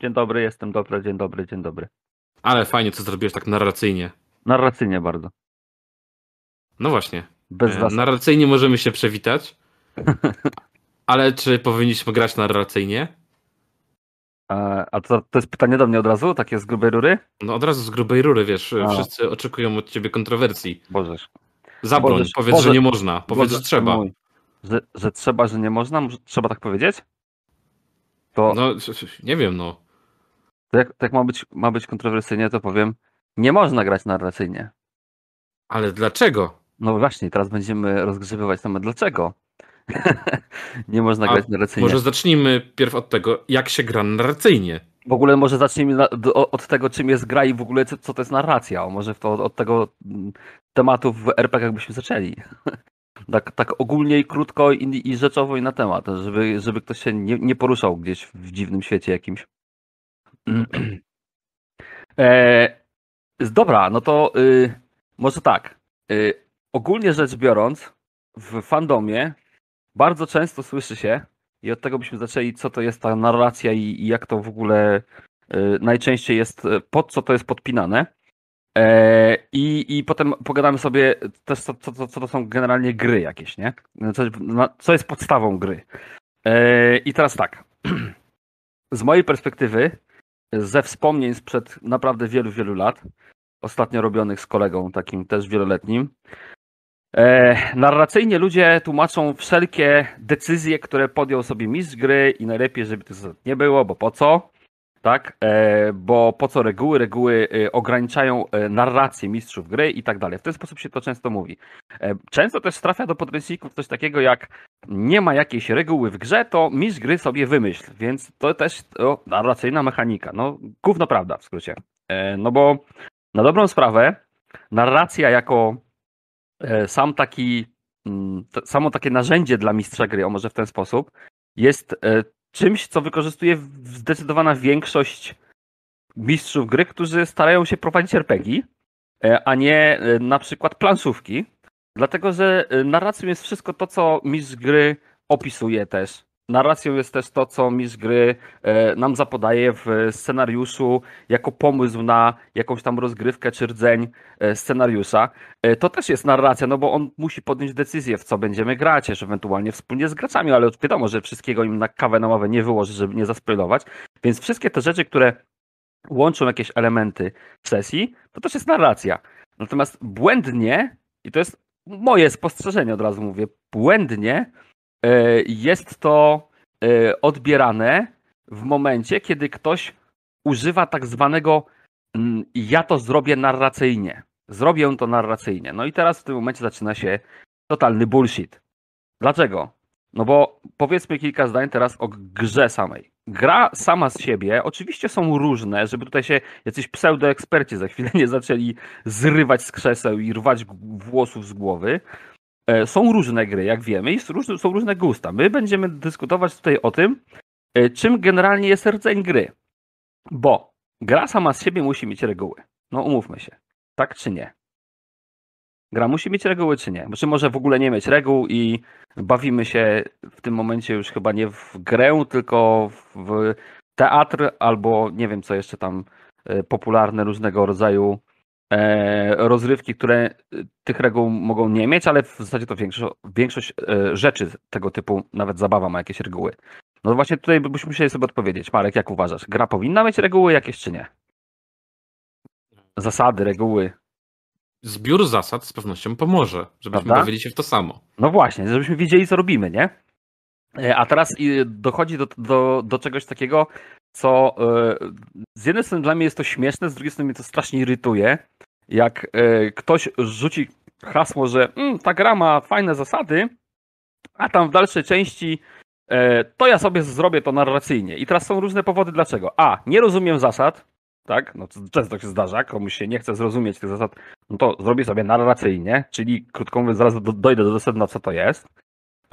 Dzień dobry, jestem dobry, dzień dobry, dzień dobry. Ale fajnie, co zrobiłeś tak narracyjnie. Narracyjnie bardzo. No właśnie. Bez E, zasad. Narracyjnie możemy się przewitać. Ale czy powinniśmy grać narracyjnie? A, a to, to jest pytanie do mnie od razu, takie z grubej rury? No od razu z grubej rury, wiesz, A. wszyscy oczekują od ciebie kontrowersji. Bożeż. Zabroń, Bożeż, powiedz, Boże- że nie można, powiedz, że Boże trzeba. mój. Że, że trzeba, że nie można? Trzeba tak powiedzieć? To, No, nie wiem, no. To, jak, to jak ma być, ma być kontrowersyjnie, to powiem, nie można grać narracyjnie. Ale dlaczego? No właśnie, teraz będziemy rozgrzebywać temat dlaczego. nie można A grać narracyjnie. Może zacznijmy pierw od tego, jak się gra narracyjnie. W ogóle może zacznijmy od tego, czym jest gra i w ogóle co, to jest narracja. Może to, od tego mm, tematu w RPG byśmy zaczęli. tak, tak ogólnie i krótko i, i rzeczowo i na temat, żeby, żeby ktoś się nie, nie poruszał gdzieś w dziwnym świecie jakimś. E, dobra, no to y, może tak. Y, ogólnie rzecz biorąc, w fandomie bardzo często słyszy się, i od tego byśmy zaczęli, co to jest ta narracja i, i jak to w ogóle y, najczęściej jest, y, pod co to jest podpinane. E, i, I potem pogadamy sobie też, co, co, co, to są generalnie gry jakieś, nie? Co, co jest podstawą gry. E, I teraz tak. Z mojej perspektywy, ze wspomnień sprzed naprawdę wielu, wielu lat, ostatnio robionych z kolegą takim też wieloletnim, E, narracyjnie ludzie tłumaczą wszelkie decyzje, które podjął sobie mistrz gry i najlepiej, żeby zasad nie było, bo po co? Tak? E, bo po co reguły? Reguły e, ograniczają e, narrację mistrzów gry i tak dalej. W ten sposób się to często mówi. Często też trafia do podręczników coś takiego jak nie ma jakiejś reguły w grze, to mistrz gry sobie wymyśl, więc to też narracyjna mechanika. No, gówno prawda w skrócie. No bo na dobrą sprawę narracja jako sam taki, mm, samo takie narzędzie dla mistrza gry, o może w ten sposób, jest czymś, co wykorzystuje zdecydowana większość mistrzów gry, którzy starają się prowadzić RPG, e, a nie e, na przykład planszówki, dlatego że e, narracją jest wszystko to, co mistrz gry opisuje też. Narracją jest też to, co mistrz gry e, nam zapodaje w scenariuszu jako pomysł na jakąś tam rozgrywkę czy rdzeń e, scenariusza. E, To też jest narracja, no bo on musi podjąć decyzję, w co będziemy grać, też ewentualnie wspólnie z graczami, ale wiadomo, że wszystkiego im na kawę na ławę nie wyłoży, żeby nie zaspoilować. Więc wszystkie te rzeczy, które łączą jakieś elementy sesji, to też jest narracja. Natomiast błędnie, i to jest moje spostrzeżenie, od razu mówię, błędnie jest to e, odbierane w momencie, kiedy ktoś używa tak zwanego mm, ja to zrobię narracyjnie. Zrobię to narracyjnie. No i teraz w tym momencie zaczyna się totalny bullshit. Dlaczego? No bo powiedzmy kilka zdań teraz o grze samej. Gra sama z siebie, oczywiście są różne, żeby tutaj się jacyś pseudoeksperci za chwilę nie zaczęli zrywać z krzeseł i rwać włosów z głowy. E, Są różne gry, jak wiemy, i są różne, gusta. My będziemy dyskutować tutaj o tym, e, czym generalnie jest rdzeń gry. Bo gra sama z siebie musi mieć reguły. No umówmy się. Tak czy nie? Gra musi mieć reguły czy nie? Czy może w ogóle nie mieć reguł i bawimy się w tym momencie już chyba nie w grę, tylko w teatr albo nie wiem co jeszcze tam e, popularne różnego rodzaju rozrywki, które e, tych reguł mogą nie mieć, ale w zasadzie to większość, większość e, rzeczy tego typu, nawet zabawa ma jakieś reguły. No właśnie tutaj byśmy musieli sobie odpowiedzieć. Marek, jak uważasz? Gra powinna mieć reguły jakieś czy nie? Zasady, reguły. Zbiór zasad z pewnością pomoże, żebyśmy Prawda? bawili się w to samo. No właśnie, żebyśmy wiedzieli, co robimy, nie? E, A teraz dochodzi do, do, do czegoś takiego, co e, z jednej strony dla mnie jest to śmieszne, z drugiej strony mnie to strasznie irytuje. Jak e, ktoś rzuci hasło, że mm, ta gra ma fajne zasady, a tam w dalszej części to ja sobie zrobię to narracyjnie. I teraz są różne powody dlaczego. A, nie rozumiem zasad, tak? No to często się zdarza, komuś się nie chce zrozumieć tych zasad, no to zrobię sobie narracyjnie, czyli krótko mówiąc, zaraz do, dojdę do sedna, co to jest.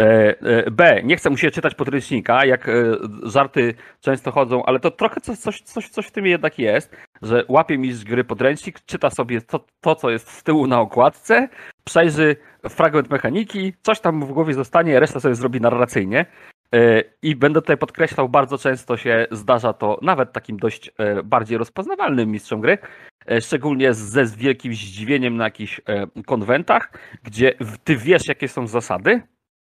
E, e, B. Nie chcę mu się czytać podręcznika, jak e, żarty często chodzą, ale to trochę coś, coś, coś, coś w tym jednak jest, że łapie mi z gry podręcznik, czyta sobie to, to, co jest z tyłu na okładce, przejrzy fragment mechaniki, coś tam w głowie zostanie, reszta sobie zrobi narracyjnie. I będę tutaj podkreślał, bardzo często się zdarza to nawet takim dość bardziej rozpoznawalnym mistrzom gry, szczególnie ze z wielkim zdziwieniem na jakichś konwentach, gdzie ty wiesz, jakie są zasady,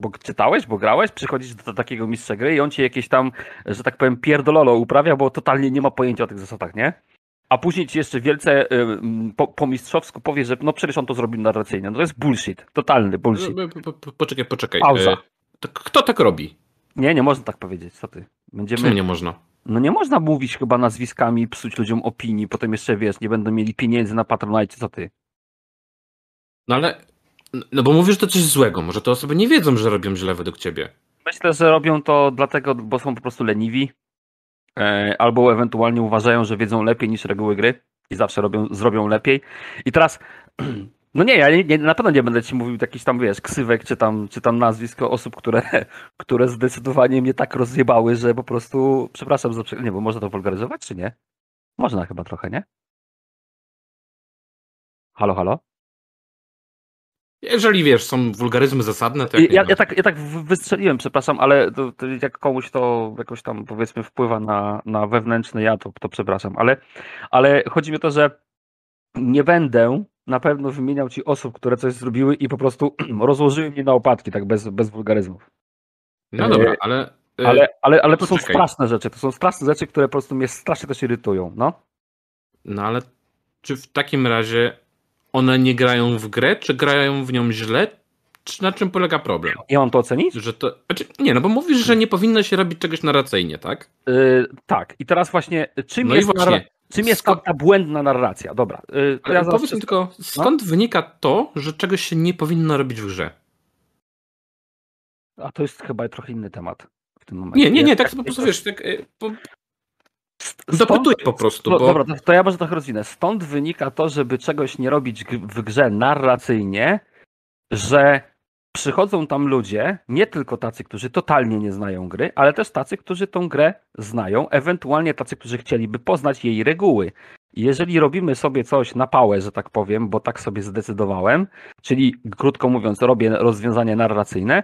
bo czytałeś, bo grałeś, przychodzisz do takiego mistrza gry i on ci jakieś tam, że tak powiem, pierdololo uprawia, bo totalnie nie ma pojęcia o tych zasadach, nie? A później ci jeszcze wielce y, po, po mistrzowsku powie, że no przecież on to zrobił narracyjnie. No to jest bullshit, totalny bullshit. Po- po- po- Poczekaj, poczekaj. Pauza. E, to Kto tak robi? Nie, nie można tak powiedzieć, co ty. Będziemy... Czemu nie można? No nie można mówić chyba nazwiskami, psuć ludziom opinii, potem jeszcze wiesz, nie będą mieli pieniędzy na Patronite, co ty. No ale. No bo mówisz to coś złego. Może te osoby nie wiedzą, że robią źle według ciebie. Myślę, że robią to dlatego, bo są po prostu leniwi, e, albo ewentualnie uważają, że wiedzą lepiej niż reguły gry i zawsze robią, zrobią lepiej. I teraz, no nie, ja nie, na pewno nie będę ci mówił jakichś tam, wiesz, ksywek, czy tam, czy tam nazwisk osób, które, które zdecydowanie mnie tak rozjebały, że po prostu, przepraszam za, nie, bo można to wulgaryzować, czy nie? Można chyba trochę, nie? Halo, halo? Jeżeli wiesz, są wulgaryzmy zasadne, to jak Ja, ja, tak, ja tak wy- wystrzeliłem, przepraszam, ale to, to jak komuś to jakoś tam powiedzmy wpływa na, na wewnętrzny ja, to, to przepraszam, ale, ale chodzi mi o to, że nie będę na pewno wymieniał ci osób, które coś zrobiły i po prostu rozłożyły mnie na opadki, tak bez, bez wulgaryzmów. No dobra, ale. e, Ale, ale, ale to są poczekaj. straszne rzeczy, to są straszne rzeczy, które po prostu mnie strasznie też irytują, no. No ale czy w takim razie one nie grają w grę, czy grają w nią źle? Czy na czym polega problem? Ja mam to ocenić? Że to. Znaczy, nie, no bo mówisz, że nie powinno się robić czegoś narracyjnie, tak? Yy, tak, i teraz właśnie, czym No i jest, właśnie. czym jest ta, błędna narracja? Dobra, yy, to ja powiedz wszystko- tylko, skąd wynika to, że czegoś się nie powinno robić w grze? A to jest chyba trochę inny temat w tym momencie. Nie, nie, nie, tak po prostu wiesz, tak, e, po, Stąd- dopytuję po prostu, No, bo Dobra, to, to ja może trochę rozwinę. Stąd wynika to, żeby czegoś nie robić w grze narracyjnie, że przychodzą tam ludzie, nie tylko tacy, którzy totalnie nie znają gry, ale też tacy, którzy tą grę znają, ewentualnie tacy, którzy chcieliby poznać jej reguły. I Jeżeli robimy sobie coś na pałę, że tak powiem, bo tak sobie zdecydowałem, czyli krótko mówiąc, robię rozwiązanie narracyjne,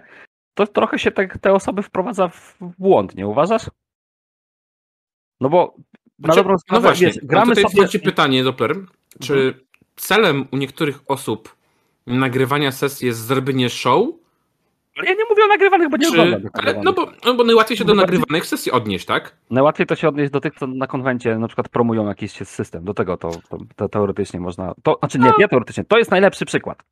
to trochę się te, te osoby wprowadza w błąd, nie uważasz? No bo na Znaczy, dobrą no sprawę, właśnie, wiesz, no gramy tutaj sobie... Mhm. wchodzi pytanie, Doppler, czy celem u niektórych osób nagrywania sesji jest zrobienie show, Ale Ja nie mówię o nagrywanych, bo nie czy... Ale, no, bo, no bo najłatwiej się do No nagrywanych sesji odnieść, tak? Najłatwiej to się odnieść do tych, co na konwencie na przykład promują jakiś system. Do tego to, to, to teoretycznie można... To, znaczy nie, nie teoretycznie, to jest najlepszy przykład.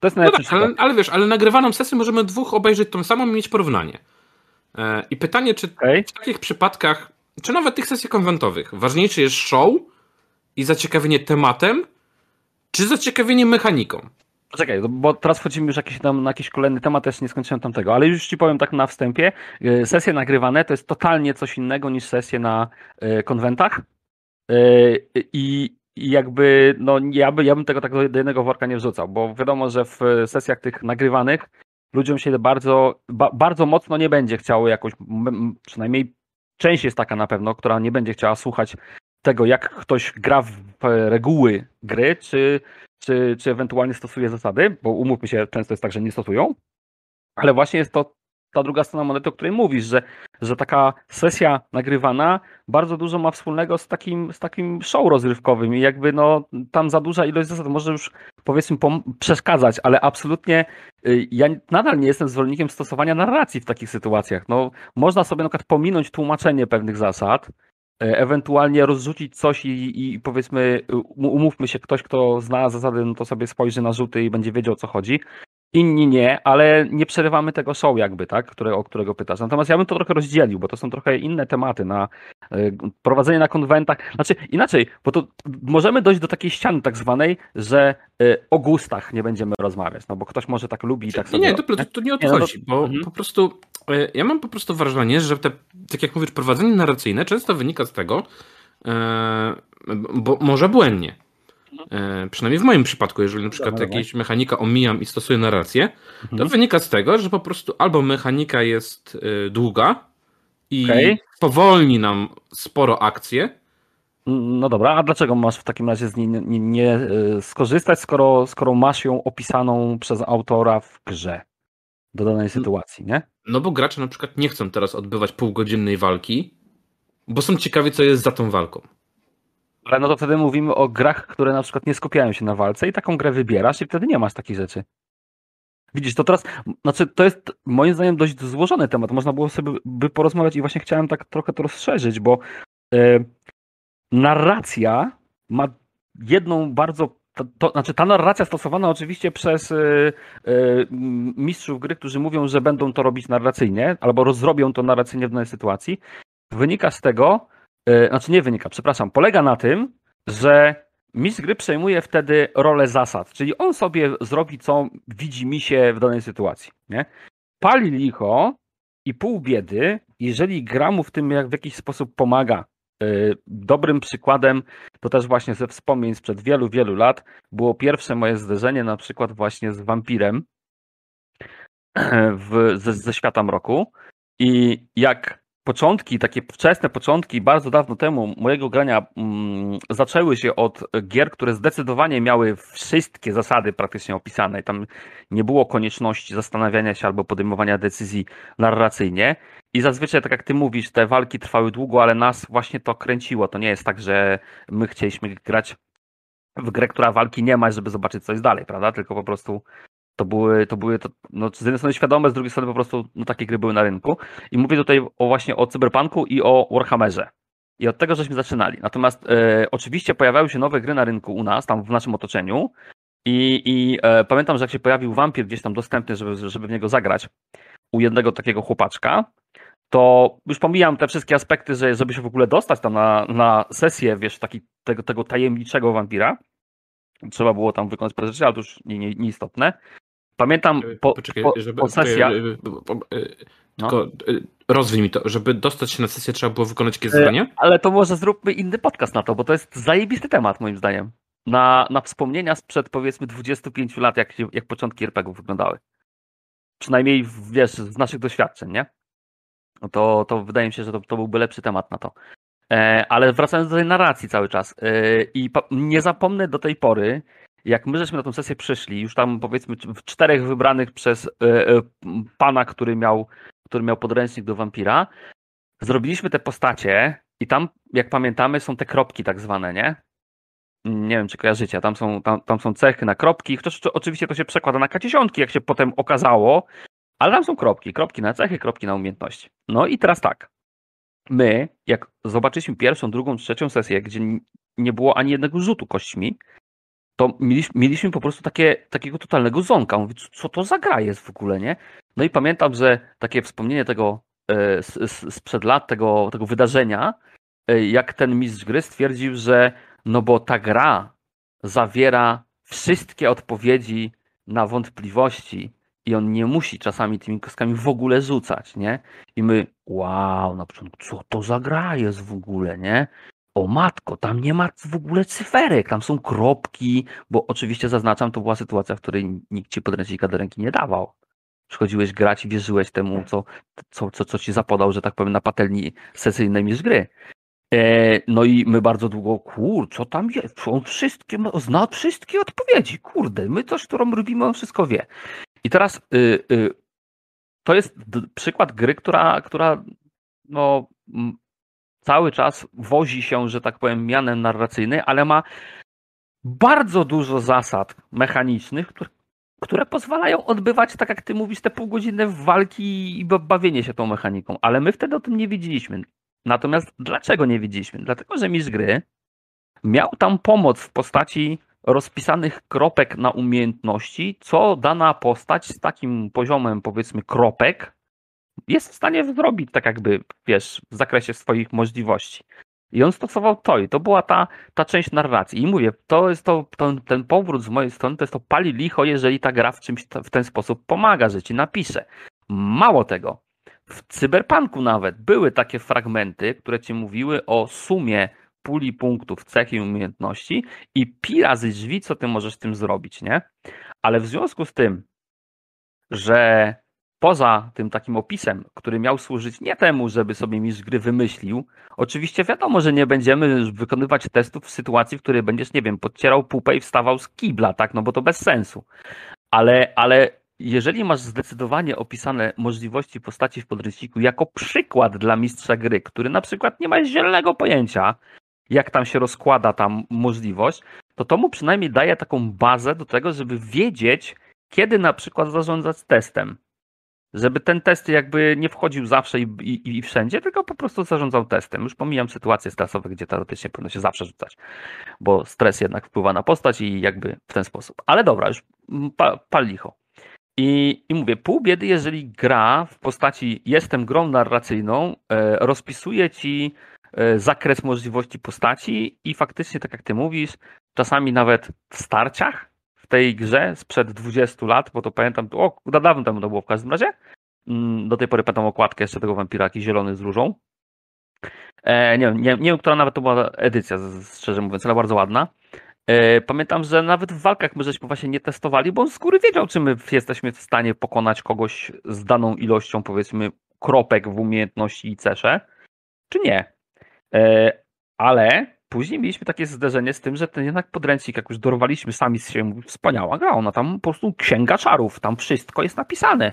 To jest No najlepszy tak, ale, przykład. ale wiesz, ale nagrywaną sesję możemy dwóch obejrzeć tą samą i mieć porównanie. E, I pytanie, czy Okej? w takich przypadkach, czy nawet tych sesji konwentowych, ważniejsze jest show i zaciekawienie tematem, czy zaciekawienie mechaniką? Poczekaj, no bo teraz wchodzimy już jakiś tam, na jakiś kolejny temat, też nie skończyłem tamtego, ale już ci powiem tak na wstępie, y, sesje nagrywane to jest totalnie coś innego niż sesje na y, konwentach. Y, i i jakby, no ja, by, ja bym tego tak do jednego worka nie wrzucał, bo wiadomo, że w sesjach tych nagrywanych ludziom się bardzo, ba, bardzo mocno nie będzie chciało jakoś, przynajmniej część jest taka na pewno, która nie będzie chciała słuchać tego, jak ktoś gra w reguły gry, czy, czy, czy ewentualnie stosuje zasady, bo umówmy się, często jest tak, że nie stosują, ale właśnie jest to ta druga strona monety, o której mówisz, że, że taka sesja nagrywana bardzo dużo ma wspólnego z takim, z takim show rozrywkowym i jakby no tam za duża ilość zasad może już powiedzmy przeszkadzać, ale absolutnie y, ja nadal nie jestem zwolennikiem stosowania narracji w takich sytuacjach. No, można sobie na przykład pominąć tłumaczenie pewnych zasad, e, ewentualnie rozrzucić coś i, i powiedzmy y, um- umówmy się, ktoś kto zna zasady, no to sobie spojrzy na rzuty i będzie wiedział o co chodzi. Inni nie, ale nie przerywamy tego show jakby, tak, które, o którego pytasz. Natomiast ja bym to trochę rozdzielił, bo to są trochę inne tematy na y, prowadzenie na konwentach. Znaczy inaczej, bo to możemy dojść do takiej ściany tak zwanej, że y, o gustach nie będziemy rozmawiać, no bo ktoś może tak lubi i tak sobie... nie, to, to, nie o to no to- chodzi, bo Mhm. po prostu e, ja mam po prostu wrażenie, że te, tak jak mówisz, prowadzenie narracyjne często wynika z tego, bo może błędnie. E, przynajmniej w moim przypadku, jeżeli na przykład Dobra, mechanika omijam i stosuję narrację, to Mhm. wynika z tego, że po prostu albo mechanika jest e, długa i Okej. powolni nam sporo akcje, No dobra, a dlaczego masz w takim razie z niej nie, nie, nie y, skorzystać, skoro, skoro masz ją opisaną przez autora w grze do danej sytuacji, nie? No bo gracze na przykład nie chcą teraz odbywać półgodzinnej walki, bo są ciekawi, co jest za tą walką. Ale no to wtedy mówimy o grach, które na przykład nie skupiają się na walce i taką grę wybierasz i wtedy nie masz takich rzeczy. Widzisz, to teraz, znaczy to jest moim zdaniem dość złożony temat. Można było sobie by porozmawiać i właśnie chciałem tak trochę to rozszerzyć, bo e, narracja ma jedną bardzo to, to, znaczy ta narracja stosowana oczywiście przez y, y, mistrzów gry, którzy mówią, że będą to robić narracyjnie, albo rozrobią to narracyjnie w danej sytuacji, wynika z tego, znaczy nie wynika, przepraszam, polega na tym, że mistrz gry przejmuje wtedy rolę zasad, czyli on sobie zrobi, co widzi mi się w danej sytuacji. Nie? Pali licho i pół biedy, jeżeli gra mu w tym jak w jakiś sposób pomaga, Y, dobrym przykładem, to też właśnie ze wspomnień sprzed wielu, wielu lat, było pierwsze moje zderzenie na przykład właśnie z wampirem w, ze, ze świata mroku. I jak początki, takie wczesne początki, bardzo dawno temu mojego grania mm, zaczęły się od gier, które zdecydowanie miały wszystkie zasady praktycznie opisane. Tam nie było konieczności zastanawiania się albo podejmowania decyzji narracyjnie. I zazwyczaj, tak jak ty mówisz, te walki trwały długo, ale nas właśnie to kręciło. To nie jest tak, że my chcieliśmy grać w grę, która walki nie ma, żeby zobaczyć coś dalej, prawda? Tylko po prostu to były, to były to, no, z jednej strony świadome, z drugiej strony po prostu no, takie gry były na rynku. I mówię tutaj o, właśnie o Cyberpunku i o Warhammerze. I od tego żeśmy zaczynali. Natomiast e, oczywiście pojawiały się nowe gry na rynku u nas, tam w naszym otoczeniu. I, i e, pamiętam, że jak się pojawił Vampir gdzieś tam dostępny, żeby, żeby w niego zagrać u jednego takiego chłopaczka, to już pomijam te wszystkie aspekty, że żeby się w ogóle dostać tam na, na sesję, wiesz, taki, tego, tego tajemniczego wampira, trzeba było tam wykonać parę rzeczy, ale to już nieistotne. Nie, nie istotne. Pamiętam po, Poczekaj, po, żeby, po sesjach... No. Tylko no. rozwij mi to, żeby dostać się na sesję trzeba było wykonać jakieś zadanie? Ale to może zróbmy inny podcast na to, bo to jest zajebisty temat moim zdaniem. Na, na wspomnienia sprzed powiedzmy 25 lat, jak, jak początki RPG-ów wyglądały. Przynajmniej wiesz, z naszych doświadczeń, nie? No to, to wydaje mi się, że to, to byłby lepszy temat na to. E, ale wracając do tej narracji cały czas. E, I nie zapomnę do tej pory, jak my żeśmy na tę sesję przyszli, już tam powiedzmy w czterech wybranych przez e, e, pana, który miał, który miał podręcznik do wampira, zrobiliśmy te postacie i tam, jak pamiętamy, są te kropki tak zwane, nie? Nie wiem, czy kojarzycie, tam są, tam, tam są cechy na kropki, oczywiście to się przekłada na k jak się potem okazało, ale tam są kropki, kropki na cechy, kropki na umiejętności. No i teraz tak, my, jak zobaczyliśmy pierwszą, drugą, trzecią sesję, gdzie nie było ani jednego rzutu kośćmi, to mieliśmy, mieliśmy po prostu takie, takiego totalnego zonka. Mówię, co to za gra jest w ogóle, nie? No i pamiętam, że takie wspomnienie tego e, sprzed lat, tego, tego wydarzenia, e, jak ten mistrz gry stwierdził, że no bo ta gra zawiera wszystkie odpowiedzi na wątpliwości i on nie musi czasami tymi kostkami w ogóle rzucać, nie? I my, wow, na początku, co to za gra jest w ogóle, nie? O matko, tam nie ma w ogóle cyferek, tam są kropki, bo oczywiście zaznaczam, to była sytuacja, w której nikt ci podręcznika do ręki nie dawał. Przychodziłeś grać i wierzyłeś temu, co, co, co, co ci zapodał, że tak powiem, na patelni sesyjnej niż gry. E, no i my bardzo długo, kur, co tam jest? On wszystkie, zna wszystkie odpowiedzi, kurde, my coś, którą robimy, on wszystko wie. I teraz y, y, to jest przykład gry, która, która no, cały czas wozi się, że tak powiem, mianem narracyjny, ale ma bardzo dużo zasad mechanicznych, które, które pozwalają odbywać, tak jak ty mówisz, te półgodzinne walki i bawienie się tą mechaniką. Ale my wtedy o tym nie wiedzieliśmy. Natomiast dlaczego nie wiedzieliśmy? Dlatego, że mistrz gry miał tam pomoc w postaci rozpisanych kropek na umiejętności, co dana postać z takim poziomem, powiedzmy, kropek jest w stanie zrobić tak jakby, wiesz, w zakresie swoich możliwości. I on stosował to i to była ta, ta część narracji. I mówię, to jest to, to, ten powrót z mojej strony, to jest to pali licho, jeżeli ta gra w czymś w ten sposób pomaga, że ci napisze. Mało tego, w cyberpunku nawet były takie fragmenty, które ci mówiły o sumie puli punktów, cech i umiejętności i pi razy drzwi, co ty możesz z tym zrobić, nie? Ale w związku z tym, że poza tym takim opisem, który miał służyć nie temu, żeby sobie mistrz gry wymyślił, oczywiście wiadomo, że nie będziemy wykonywać testów w sytuacji, w której będziesz, nie wiem, podcierał pupę i wstawał z kibla, tak, no bo to bez sensu. Ale, ale jeżeli masz zdecydowanie opisane możliwości postaci w podręczniku jako przykład dla mistrza gry, który na przykład nie ma zielonego pojęcia, jak tam się rozkłada tam możliwość, to to mu przynajmniej daje taką bazę do tego, żeby wiedzieć, kiedy na przykład zarządzać testem. Żeby ten test jakby nie wchodził zawsze i, i, i wszędzie, tylko po prostu zarządzał testem. Już pomijam sytuacje stresowe, gdzie teoretycznie powinno się zawsze rzucać, bo stres jednak wpływa na postać i jakby w ten sposób. Ale dobra, już pal, pal licho. I, I mówię, pół biedy, jeżeli gra w postaci jestem grą narracyjną, e, rozpisuje ci e, zakres możliwości postaci i faktycznie, tak jak ty mówisz, czasami nawet w starciach w tej grze sprzed 20 lat, bo to pamiętam, o, dawno temu to było w każdym razie, mm, do tej pory pamiętam okładkę jeszcze tego wampira, zielony z różą. E, nie, wiem, nie, nie wiem, która nawet to była edycja, szczerze mówiąc, ale bardzo ładna. E, pamiętam, że nawet w walkach my żeśmy właśnie nie testowali, bo on z góry wiedział, czy my jesteśmy w stanie pokonać kogoś z daną ilością, powiedzmy, kropek w umiejętności i cesze, czy nie. E, ale później mieliśmy takie zderzenie z tym, że ten jednak podręcznik, jak już dorwaliśmy sami z siebie, wspaniała gra, ona tam po prostu księga czarów, tam wszystko jest napisane.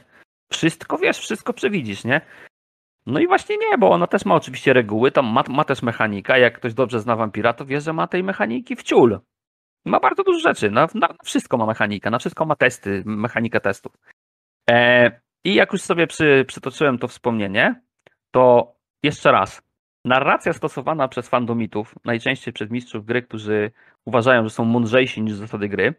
Wszystko wiesz, wszystko przewidzisz, nie? No i właśnie nie, bo ona też ma oczywiście reguły, tam ma, ma też mechanika. Jak ktoś dobrze zna wampira, to wie, że ma tej mechaniki w ciul. Ma bardzo dużo rzeczy, na, na wszystko ma mechanika, na wszystko ma testy, mechanikę testów. E, I jak już sobie przy, przytoczyłem to wspomnienie, to jeszcze raz. Narracja stosowana przez fandomitów, najczęściej przez mistrzów gry, którzy uważają, że są mądrzejsi niż zasady gry,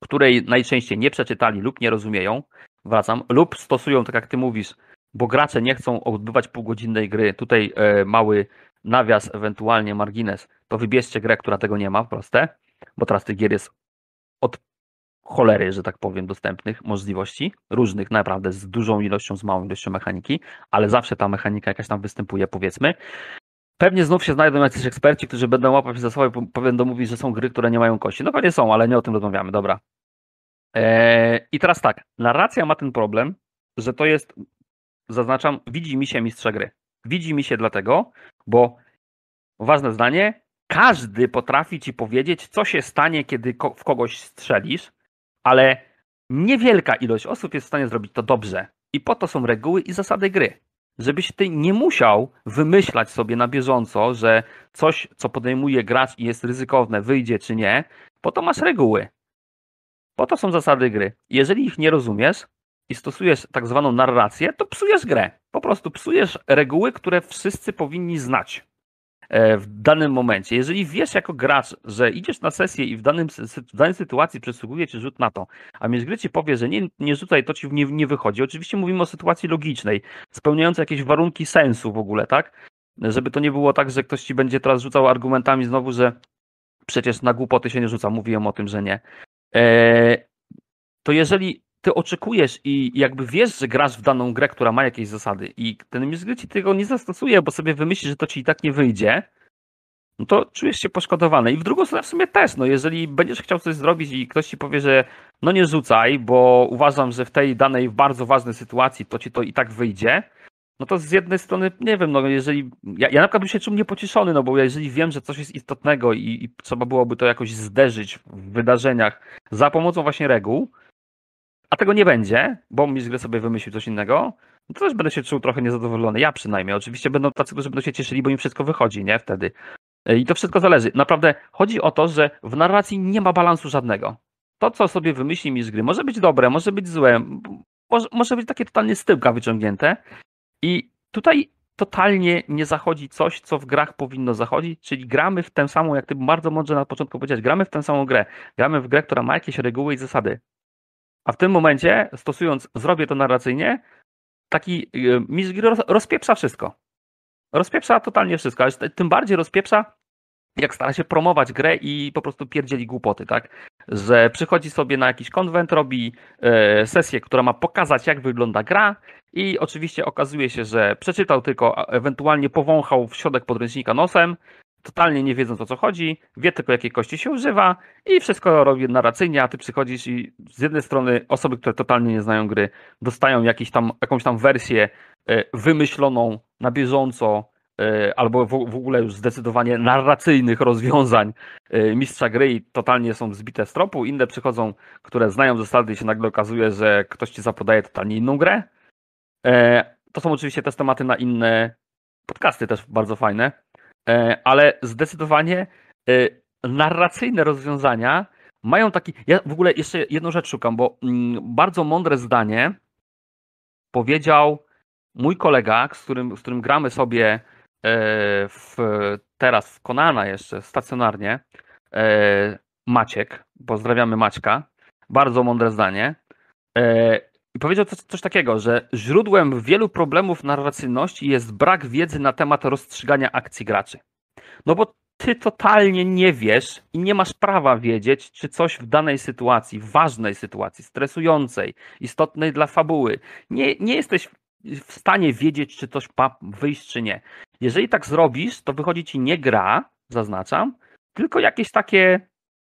której najczęściej nie przeczytali lub nie rozumieją, wracam, lub stosują, tak jak ty mówisz, bo gracze nie chcą odbywać półgodzinnej gry. Tutaj e, mały nawias, ewentualnie margines, to wybierzcie grę, która tego nie ma, proste bo teraz tych gier jest od cholery, że tak powiem, dostępnych możliwości, różnych naprawdę, z dużą ilością, z małą ilością mechaniki, ale zawsze ta mechanika jakaś tam występuje, powiedzmy. Pewnie znów się znajdą jacyś eksperci, którzy będą łapać za słowo i będą mówić, że są gry, które nie mają kości. No pewnie są, ale nie o tym rozmawiamy, dobra. Eee, I teraz tak, narracja ma ten problem, że to jest, zaznaczam, widzi mi się mistrza gry. Widzi mi się dlatego, bo ważne zdanie, każdy potrafi ci powiedzieć, co się stanie, kiedy w kogoś strzelisz, ale niewielka ilość osób jest w stanie zrobić to dobrze. I po to są reguły i zasady gry. Żebyś ty nie musiał wymyślać sobie na bieżąco, że coś, co podejmuje gracz i jest ryzykowne, wyjdzie czy nie, po to masz reguły. Po to są zasady gry. Jeżeli ich nie rozumiesz i stosujesz tak zwaną narrację, to psujesz grę. Po prostu psujesz reguły, które wszyscy powinni znać. E, w danym momencie. Jeżeli wiesz jako gracz, że idziesz na sesję i w, danym, w danej sytuacji przysługuje ci rzut na to, a mistrz gry ci powie, że nie, nie rzucaj, to ci nie, nie wychodzi. Oczywiście mówimy o sytuacji logicznej, spełniającej jakieś warunki sensu w ogóle, tak? Żeby to nie było tak, że ktoś ci będzie teraz rzucał argumentami znowu, że przecież na głupoty się nie rzuca. Mówiłem o tym, że nie. Eee, to jeżeli ty oczekujesz i jakby wiesz, że grasz w daną grę, która ma jakieś zasady i ten mistrz gry ci tego nie zastosuje, bo sobie wymyśli, że to ci i tak nie wyjdzie, no to czujesz się poszkodowany. I w drugą stronę w sumie też, no jeżeli będziesz chciał coś zrobić i ktoś ci powie, że no nie rzucaj, bo uważam, że w tej danej bardzo ważnej sytuacji to ci to i tak wyjdzie, no to z jednej strony, nie wiem, no jeżeli, ja, ja na przykład bym się czuł niepocieszony, no bo jeżeli wiem, że coś jest istotnego i, i trzeba byłoby to jakoś zderzyć w wydarzeniach za pomocą właśnie reguł, a tego nie będzie, bo mistrz gry sobie wymyślił coś innego, no to też będę się czuł trochę niezadowolony. Ja przynajmniej. Oczywiście będą tacy, którzy będą się cieszyli, bo im wszystko wychodzi, nie? Wtedy. I to wszystko zależy. Naprawdę chodzi o to, że w narracji nie ma balansu żadnego. To, co sobie wymyśli mistrz gry, może być dobre, może być złe, może, może być takie totalnie z tyłka wyciągnięte. I tutaj totalnie nie zachodzi coś, co w grach powinno zachodzić, czyli gramy w tę samą, jak ty bardzo mądrze na początku powiedziałeś, gramy w tę samą grę. Gramy w grę, która ma jakieś reguły i zasady. A w tym momencie, stosując, zrobię to narracyjnie, taki y, mistrz gry rozpieprza wszystko. Rozpieprza totalnie wszystko, ale tym bardziej rozpieprza, jak stara się promować grę i po prostu pierdzieli głupoty, tak? Że przychodzi sobie na jakiś konwent, robi e, sesję, która ma pokazać, jak wygląda gra i oczywiście okazuje się, że przeczytał tylko, ewentualnie powąchał w środek podręcznika nosem, totalnie nie wiedząc o co chodzi, wie tylko jakiej kości się używa i wszystko robi narracyjnie, a ty przychodzisz i z jednej strony osoby, które totalnie nie znają gry, dostają jakiś tam, jakąś tam wersję e, wymyśloną na bieżąco, e, albo w, ogóle już zdecydowanie narracyjnych rozwiązań e, mistrza gry i totalnie są zbite z tropu. Inne przychodzą, które znają zasady i się nagle okazuje, że ktoś ci zapodaje totalnie inną grę. To są oczywiście też tematy na inne podcasty też bardzo fajne, ale zdecydowanie narracyjne rozwiązania mają taki. Ja w ogóle jeszcze jedną rzecz szukam, bo mm, bardzo mądre zdanie powiedział mój kolega, z którym, z którym gramy sobie e, w, teraz w Konana jeszcze stacjonarnie, e, Maciek, pozdrawiamy Maćka, bardzo mądre zdanie. I powiedział coś, coś takiego, że źródłem wielu problemów narracyjności jest brak wiedzy na temat rozstrzygania akcji graczy. No bo ty totalnie nie wiesz i nie masz prawa wiedzieć, czy coś w danej sytuacji, ważnej sytuacji, stresującej, istotnej dla fabuły, nie, nie jesteś w stanie wiedzieć, czy coś ma wyjść, czy nie. Jeżeli tak zrobisz, to wychodzi ci nie gra, zaznaczam, tylko jakieś takie,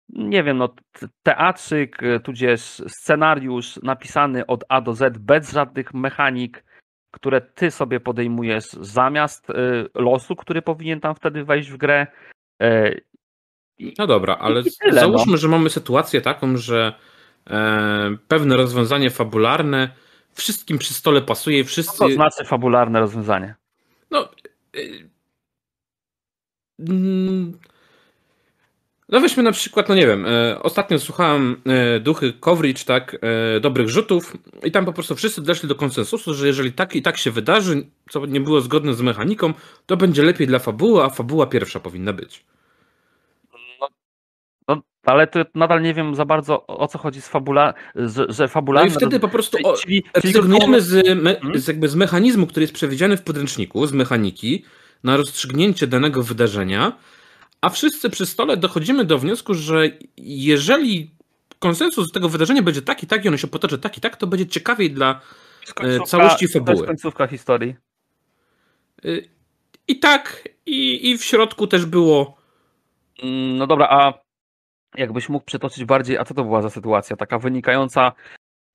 nie wiem, no, teatrzyk, tudzież scenariusz napisany od A do Z, bez żadnych mechanik, które ty sobie podejmujesz zamiast y, losu, który powinien tam wtedy wejść w grę. Y, no dobra, ale tyle, załóżmy, no. że mamy sytuację taką, że e, pewne rozwiązanie fabularne wszystkim przy stole pasuje, wszyscy... Co to znaczy fabularne rozwiązanie? No... Y, mm, no weźmy na przykład, no nie wiem, e, ostatnio słuchałem e, Duchy Coverage, tak, e, Dobrych Rzutów i tam po prostu wszyscy doszli do konsensusu, że jeżeli tak i tak się wydarzy, co nie było zgodne z mechaniką, to będzie lepiej dla fabuły, a fabuła pierwsza powinna być. ale to nadal nie wiem za bardzo o co chodzi z fabula, że, że fabularne... No i wtedy po prostu o, czyli, rezygnujemy z, me, hmm? z, jakby z mechanizmu, który jest przewidziany w podręczniku, z mechaniki, na rozstrzygnięcie danego wydarzenia, a wszyscy przy stole dochodzimy do wniosku, że jeżeli konsensus tego wydarzenia będzie taki, tak i ono się potoczy tak i tak, to będzie ciekawiej dla e, całości fabuły. To jest końcówka historii. E, I tak, i, i w środku też było... Mm, no dobra, a jakbyś mógł przytoczyć bardziej, a co to była za sytuacja? Taka wynikająca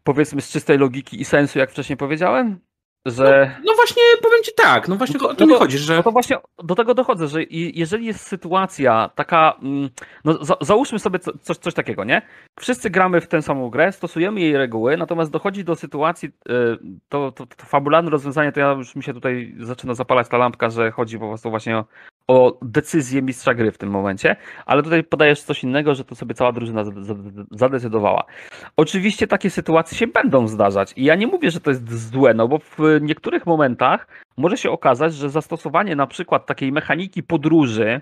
powiedzmy z czystej logiki i sensu, jak wcześniej powiedziałem? Że... No, no właśnie, powiem ci tak, no właśnie no to, o to, mi chodzi, że... No to właśnie do tego dochodzę, że jeżeli jest sytuacja taka, mm, no za, załóżmy sobie coś, coś takiego, nie? Wszyscy gramy w tę samą grę, stosujemy jej reguły, natomiast dochodzi do sytuacji, y, to, to, to fabularne rozwiązanie, to ja już mi się tutaj zaczyna zapalać ta lampka, że chodzi po prostu właśnie o, o decyzję mistrza gry w tym momencie, ale tutaj podajesz coś innego, że to sobie cała drużyna zadecydowała. Oczywiście takie sytuacje się będą zdarzać i ja nie mówię, że to jest złe, no bo w niektórych momentach może się okazać, że zastosowanie na przykład takiej mechaniki podróży,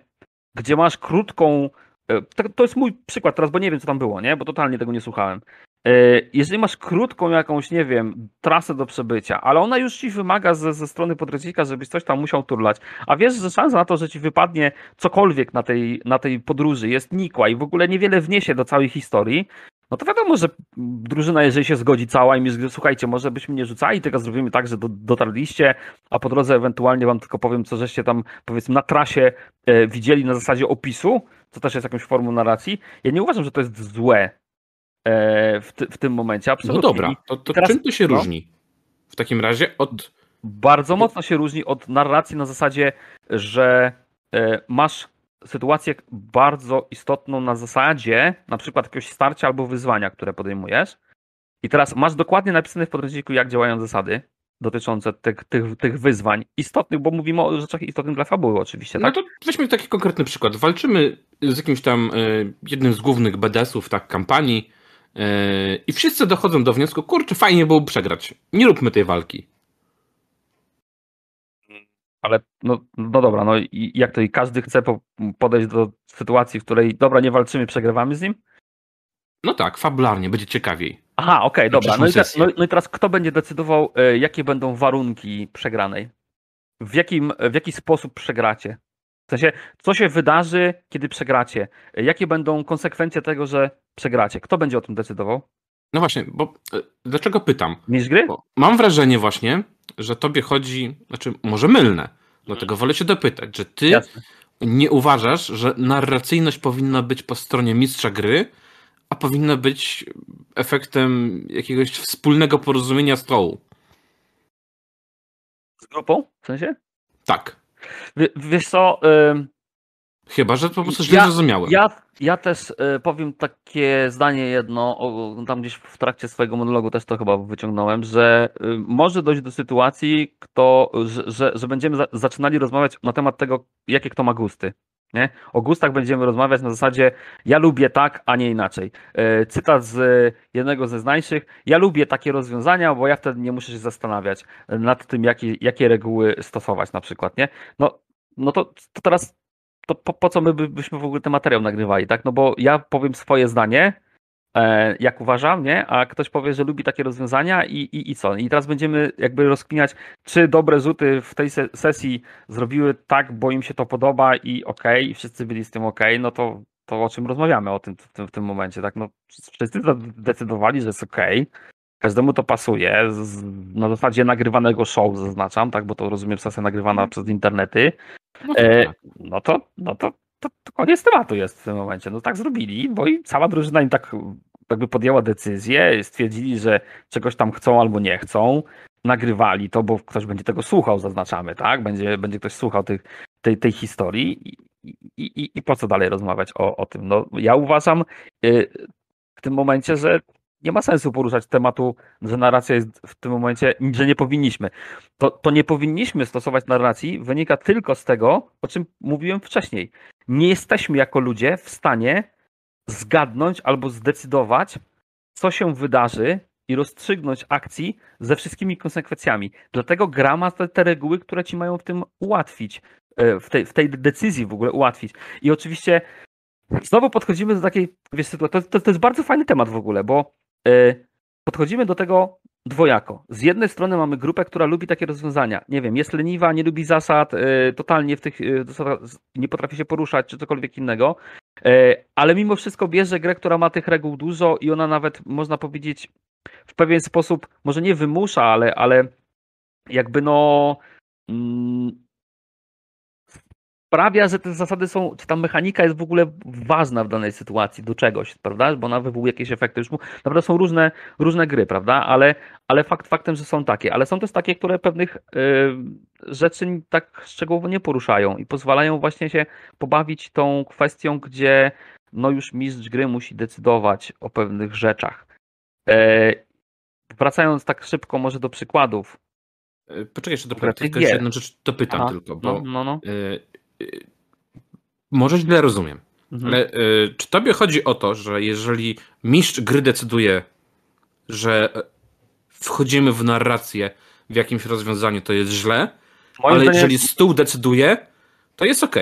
gdzie masz krótką e, to jest mój przykład teraz, bo nie wiem, co tam było, nie? Bo totalnie tego nie słuchałem. E, jeżeli masz krótką jakąś, nie wiem, trasę do przebycia, ale ona już ci wymaga ze, ze strony podręcznika, żebyś coś tam musiał turlać, a wiesz, że szansa na to, że ci wypadnie cokolwiek na tej, na tej podróży jest nikła i w ogóle niewiele wniesie do całej historii, no to wiadomo, że drużyna, jeżeli się zgodzi cała i mi słuchajcie, może byśmy nie rzucali, tylko zrobimy tak, że do, dotarliście, a po drodze ewentualnie wam tylko powiem, co żeście tam, powiedzmy, na trasie e, widzieli na zasadzie opisu, co też jest jakąś formą narracji. Ja nie uważam, że to jest złe w, ty, w tym momencie, absolutnie. No dobra, to, to teraz, czym to się no, różni? W takim razie od... Bardzo mocno się różni od narracji na zasadzie, że e, masz sytuację bardzo istotną na zasadzie na przykład jakiegoś starcia albo wyzwania, które podejmujesz. I teraz masz dokładnie napisane w podręczniku, jak działają zasady dotyczące tych, tych, tych wyzwań istotnych, bo mówimy o rzeczach istotnych dla fabuły oczywiście. No tak? No to weźmy taki konkretny przykład. Walczymy z jakimś tam y, jednym z głównych BDS-ów tak, kampanii i wszyscy dochodzą do wniosku, kurczę, fajnie byłoby przegrać. Nie róbmy tej walki. Ale no, no dobra, no i jak to i każdy chce podejść do sytuacji, w której dobra, nie walczymy, przegrywamy z nim? No tak, fabularnie, będzie ciekawiej. Aha, okej, okay, dobra. No i, te, no, no i, teraz kto będzie decydował, e, jakie będą warunki przegranej? W, jakim, w jaki sposób przegracie? W sensie, co się wydarzy, kiedy przegracie? E, jakie będą konsekwencje tego, że przegracie? Kto będzie o tym decydował? No właśnie, bo e, dlaczego pytam? Mistrz gry? Bo mam wrażenie właśnie, że tobie chodzi, znaczy może mylne, dlatego wolę się dopytać, że ty Jasne. nie uważasz, że narracyjność powinna być po stronie mistrza gry, a powinna być efektem jakiegoś wspólnego porozumienia stołu. Z grupą? W sensie? Tak. W, wiesz co... Y... Chyba, że po prostu źle ja, zrozumiałem. Ja, ja też y, powiem takie zdanie jedno, tam gdzieś w trakcie swojego monologu też to chyba wyciągnąłem, że y, może dojść do sytuacji, kto, że, że, że będziemy za, zaczynali rozmawiać na temat tego, jakie kto ma gusty. Nie? O gustach będziemy rozmawiać na zasadzie ja lubię tak, a nie inaczej. E, cytat z jednego ze znańszych. Ja lubię takie rozwiązania, bo ja wtedy nie muszę się zastanawiać nad tym, jakie, jakie reguły stosować na przykład. Nie? No, no to, to teraz to po, po co my byśmy w ogóle ten materiał nagrywali, tak? No bo ja powiem swoje zdanie, E, jak uważam, nie? A ktoś powie, że lubi takie rozwiązania i, i, i co? I teraz będziemy jakby rozkminiać, czy dobre rzuty w tej sesji zrobiły tak, bo im się to podoba i okej, okay, i wszyscy byli z tym okej, okay, no to, to o czym rozmawiamy o tym w, tym w tym momencie, tak? No wszyscy zdecydowali, że jest okej, okay. Każdemu to pasuje, na zasadzie nagrywanego show zaznaczam, tak, bo to rozumiem sesja nagrywana przez internety. No to, e, tak. no to, no to to, to koniec tematu jest w tym momencie. No tak zrobili, bo i cała drużyna im tak jakby podjęła decyzję, stwierdzili, że czegoś tam chcą albo nie chcą, nagrywali to, bo ktoś będzie tego słuchał, zaznaczamy, tak? Będzie, będzie ktoś słuchał tych, tej, tej historii i, i, i, i po co dalej rozmawiać o, o tym? No, ja uważam y, w tym momencie, że nie ma sensu poruszać tematu, że narracja jest w tym momencie, że nie powinniśmy. To, to nie powinniśmy stosować narracji wynika tylko z tego, o czym mówiłem wcześniej. Nie jesteśmy jako ludzie w stanie zgadnąć albo zdecydować, co się wydarzy i rozstrzygnąć akcji ze wszystkimi konsekwencjami. Dlatego gra ma te, te reguły, które ci mają w tym ułatwić, e, w tej, w tej decyzji w ogóle ułatwić. I oczywiście znowu podchodzimy do takiej, wiesz, sytuacji, to, to, to jest bardzo fajny temat w ogóle, bo podchodzimy do tego dwojako. Z jednej strony mamy grupę, która lubi takie rozwiązania. Nie wiem, jest leniwa, nie lubi zasad, e, totalnie w tych e, nie potrafi się poruszać, czy cokolwiek innego, ale mimo wszystko bierze grę, która ma tych reguł dużo i ona nawet, można powiedzieć, w pewien sposób, może nie wymusza, ale, ale jakby no mm, sprawia, że te zasady są, czy ta mechanika jest w ogóle ważna w danej sytuacji do czegoś, prawda? Bo ona wywołuje jakieś efekty. Już naprawdę są różne, różne gry, prawda? Ale, ale fakt faktem, że są takie. Ale są też takie, które pewnych y, rzeczy tak szczegółowo nie poruszają i pozwalają właśnie się pobawić tą kwestią, gdzie no już mistrz gry musi decydować o pewnych rzeczach. E, wracając tak szybko może do przykładów. E, poczekaj jeszcze do tylko jeszcze jedną rzecz dopytam Aha, tylko, bo no, no, no. Może źle rozumiem, mhm. ale y, czy tobie chodzi o to, że jeżeli mistrz gry decyduje, że e, wchodzimy w narrację w jakimś rozwiązaniu, to jest źle, Moim ale jeżeli stół decyduje, to jest ok.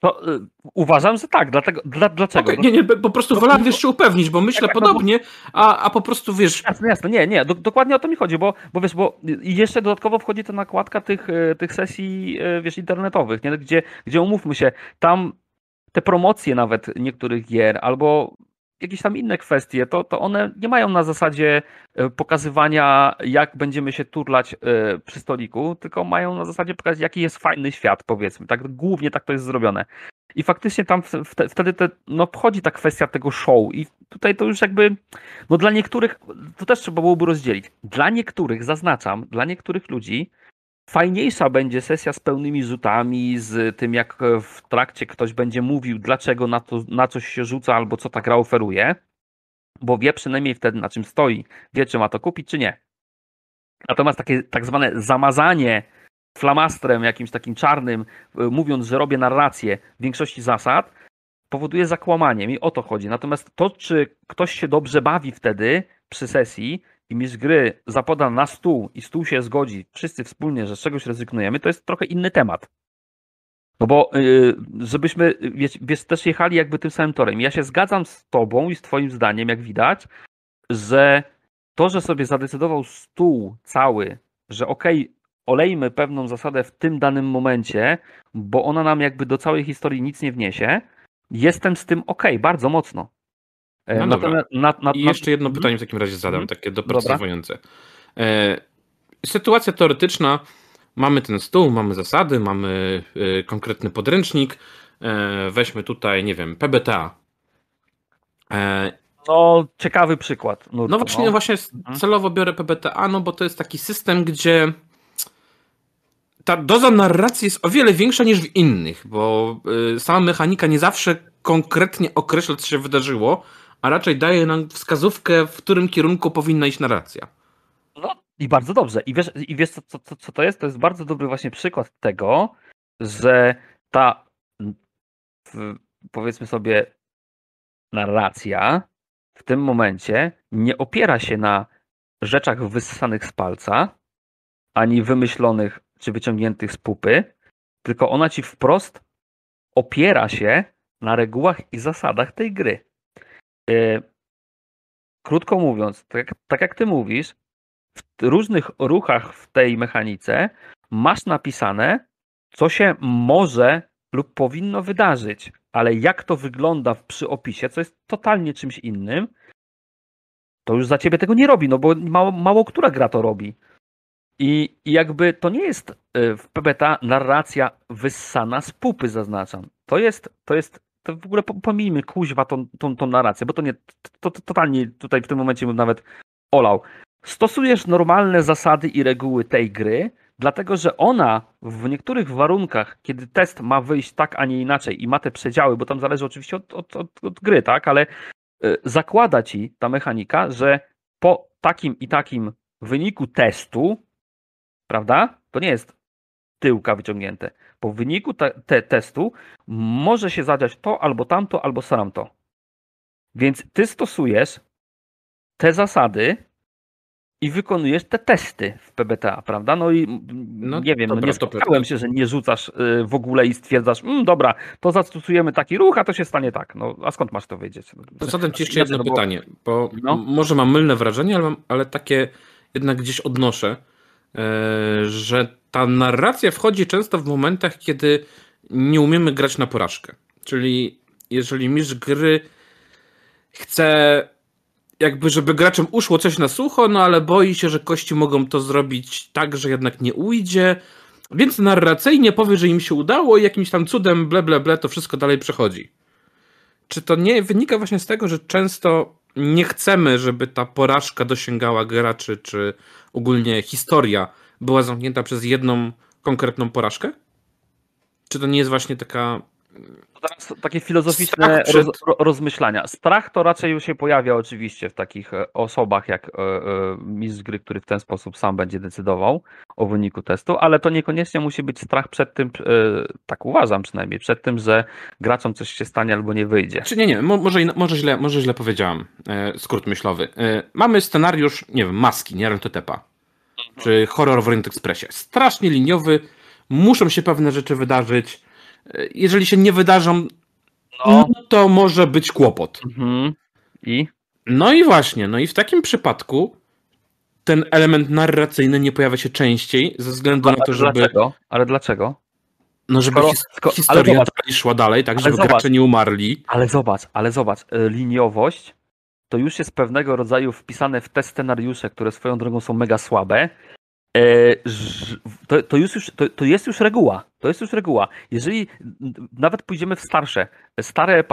To y, uważam, że tak. Dlatego, dla, dlaczego? Okay, nie, nie, po prostu no, wolałem wiesz, się upewnić, bo myślę tak, tak, no podobnie, a, a po prostu wiesz. Jasne, jasne. Nie, nie, do, dokładnie o to mi chodzi, bo, bo wiesz, bo jeszcze dodatkowo wchodzi ta nakładka tych, y, tych sesji, y, wiesz, internetowych, nie? Gdzie, gdzie umówmy się, tam te promocje nawet niektórych gier, albo jakieś tam inne kwestie, to, to one nie mają na zasadzie e, pokazywania, jak będziemy się turlać e, przy stoliku, tylko mają na zasadzie pokazać, jaki jest fajny świat, powiedzmy. Tak, głównie tak to jest zrobione. I faktycznie tam wtedy te, no, wchodzi ta kwestia tego show i tutaj to już jakby, no dla niektórych, to też trzeba byłoby rozdzielić. Dla niektórych, zaznaczam, dla niektórych ludzi fajniejsza będzie sesja z pełnymi rzutami, z tym jak w trakcie ktoś będzie mówił, dlaczego na, to, na coś się rzuca albo co ta gra oferuje, bo wie przynajmniej wtedy na czym stoi, wie czy ma to kupić czy nie. Natomiast takie tak zwane zamazanie flamastrem jakimś takim czarnym, y, mówiąc, że robię narrację większości zasad, powoduje zakłamanie. Mi o to chodzi. Natomiast to, czy ktoś się dobrze bawi wtedy przy sesji, i mistrz gry zapoda na stół i stół się zgodzi, wszyscy wspólnie, że z czegoś rezygnujemy, to jest trochę inny temat. No bo yy, żebyśmy wiesz, wiesz, też jechali jakby tym samym torem. Ja się zgadzam z tobą i z twoim zdaniem, jak widać, że to, że sobie zadecydował stół cały, że okej, okay, olejmy pewną zasadę w tym danym momencie, bo ona nam jakby do całej historii nic nie wniesie, jestem z tym okej, okay, bardzo mocno. E, no na, na, I jeszcze jedno pytanie w takim razie zadam, mhm. takie doprecyzowujące. E, sytuacja teoretyczna, mamy ten stół, mamy zasady, mamy e, konkretny podręcznik, weźmy tutaj, nie wiem, PBTA. No, ciekawy przykład. Nurku, no właśnie, no. właśnie mhm. celowo biorę PBTA, no bo to jest taki system, gdzie ta doza narracji jest o wiele większa niż w innych, bo sama mechanika nie zawsze konkretnie określa, co się wydarzyło, a raczej daje nam wskazówkę, w którym kierunku powinna iść narracja. No i bardzo dobrze. I wiesz, i wiesz co, co, co to jest? To jest bardzo dobry właśnie przykład tego, że ta powiedzmy sobie narracja w tym momencie nie opiera się na rzeczach wyssanych z palca, ani wymyślonych czy wyciągniętych z pupy, tylko ona ci wprost opiera się na regułach i zasadach tej gry. Yy, krótko mówiąc, tak, tak jak ty mówisz, w różnych ruchach w tej mechanice masz napisane, co się może lub powinno wydarzyć, ale jak to wygląda przy opisie, co jest totalnie czymś innym, to już za ciebie tego nie robi, no bo mało, mało która gra to robi. I, I, jakby to nie jest y, w PBTA narracja wyssana z pupy, zaznaczam. To jest, to jest, to w ogóle pomijmy kuźwa tą, tą, tą narrację, bo to nie, to, to totalnie tutaj w tym momencie bym nawet olał. Stosujesz normalne zasady i reguły tej gry, dlatego że ona w niektórych warunkach, kiedy test ma wyjść tak, a nie inaczej i ma te przedziały, bo tam zależy oczywiście od, od, od, od gry, tak, ale y, zakłada ci ta mechanika, że po takim i takim wyniku testu, prawda, to nie jest tyłka wyciągnięte, po wyniku te, te testu może się zadziać to, albo tamto, albo to. Więc ty stosujesz te zasady, i wykonujesz te testy w PBTA, prawda? No i no, nie wiem, no nie spotkałem się, że nie rzucasz y, w ogóle i stwierdzasz, mm, dobra, to zastosujemy taki ruch, a to się stanie tak. No, a skąd masz to wiedzieć? To zadam ci jeszcze jedno no, pytanie, bo no? może mam mylne wrażenie, ale, ale takie jednak gdzieś odnoszę, że ta narracja wchodzi często w momentach, kiedy nie umiemy grać na porażkę. Czyli jeżeli mistrz gry chce jakby, żeby graczom uszło coś na sucho, no ale boi się, że kości mogą to zrobić tak, że jednak nie ujdzie, więc narracyjnie powie, że im się udało i jakimś tam cudem ble, ble, ble to wszystko dalej przechodzi. Czy to nie wynika właśnie z tego, że często nie chcemy, żeby ta porażka dosięgała graczy, czy ogólnie historia była zamknięta przez jedną konkretną porażkę? Czy to nie jest właśnie taka Teraz takie filozoficzne przed... roz, rozmyślania. Strach to raczej już się pojawia oczywiście w takich e, osobach jak e, e, mistrz gry, który w ten sposób sam będzie decydował o wyniku testu, ale to niekoniecznie musi być strach przed tym, tak uważam przynajmniej, przed tym, że graczom coś się stanie albo nie wyjdzie. Czy nie, nie, może, może, źle, może źle powiedziałam, skrót myślowy. Mamy scenariusz, nie wiem, maski, nie Rentotepa, czy horror w Orient Expressie. Strasznie liniowy, muszą się pewne rzeczy wydarzyć, jeżeli się nie wydarzą, no. no to może być kłopot. Mhm. I? No i właśnie, no i w takim przypadku ten element narracyjny nie pojawia się częściej ze względu ale na to, żeby. Dlaczego? Ale dlaczego? No, żeby Skoro, his historia zobacz, szła dalej, tak, żeby zobacz, gracze nie umarli. Ale zobacz, ale zobacz, y, liniowość to już jest pewnego rodzaju wpisane w te scenariusze, które swoją drogą są mega słabe, E, to, to, jest już, to, to, jest już reguła. To jest już reguła. Jeżeli nawet pójdziemy w starsze, stare e, e,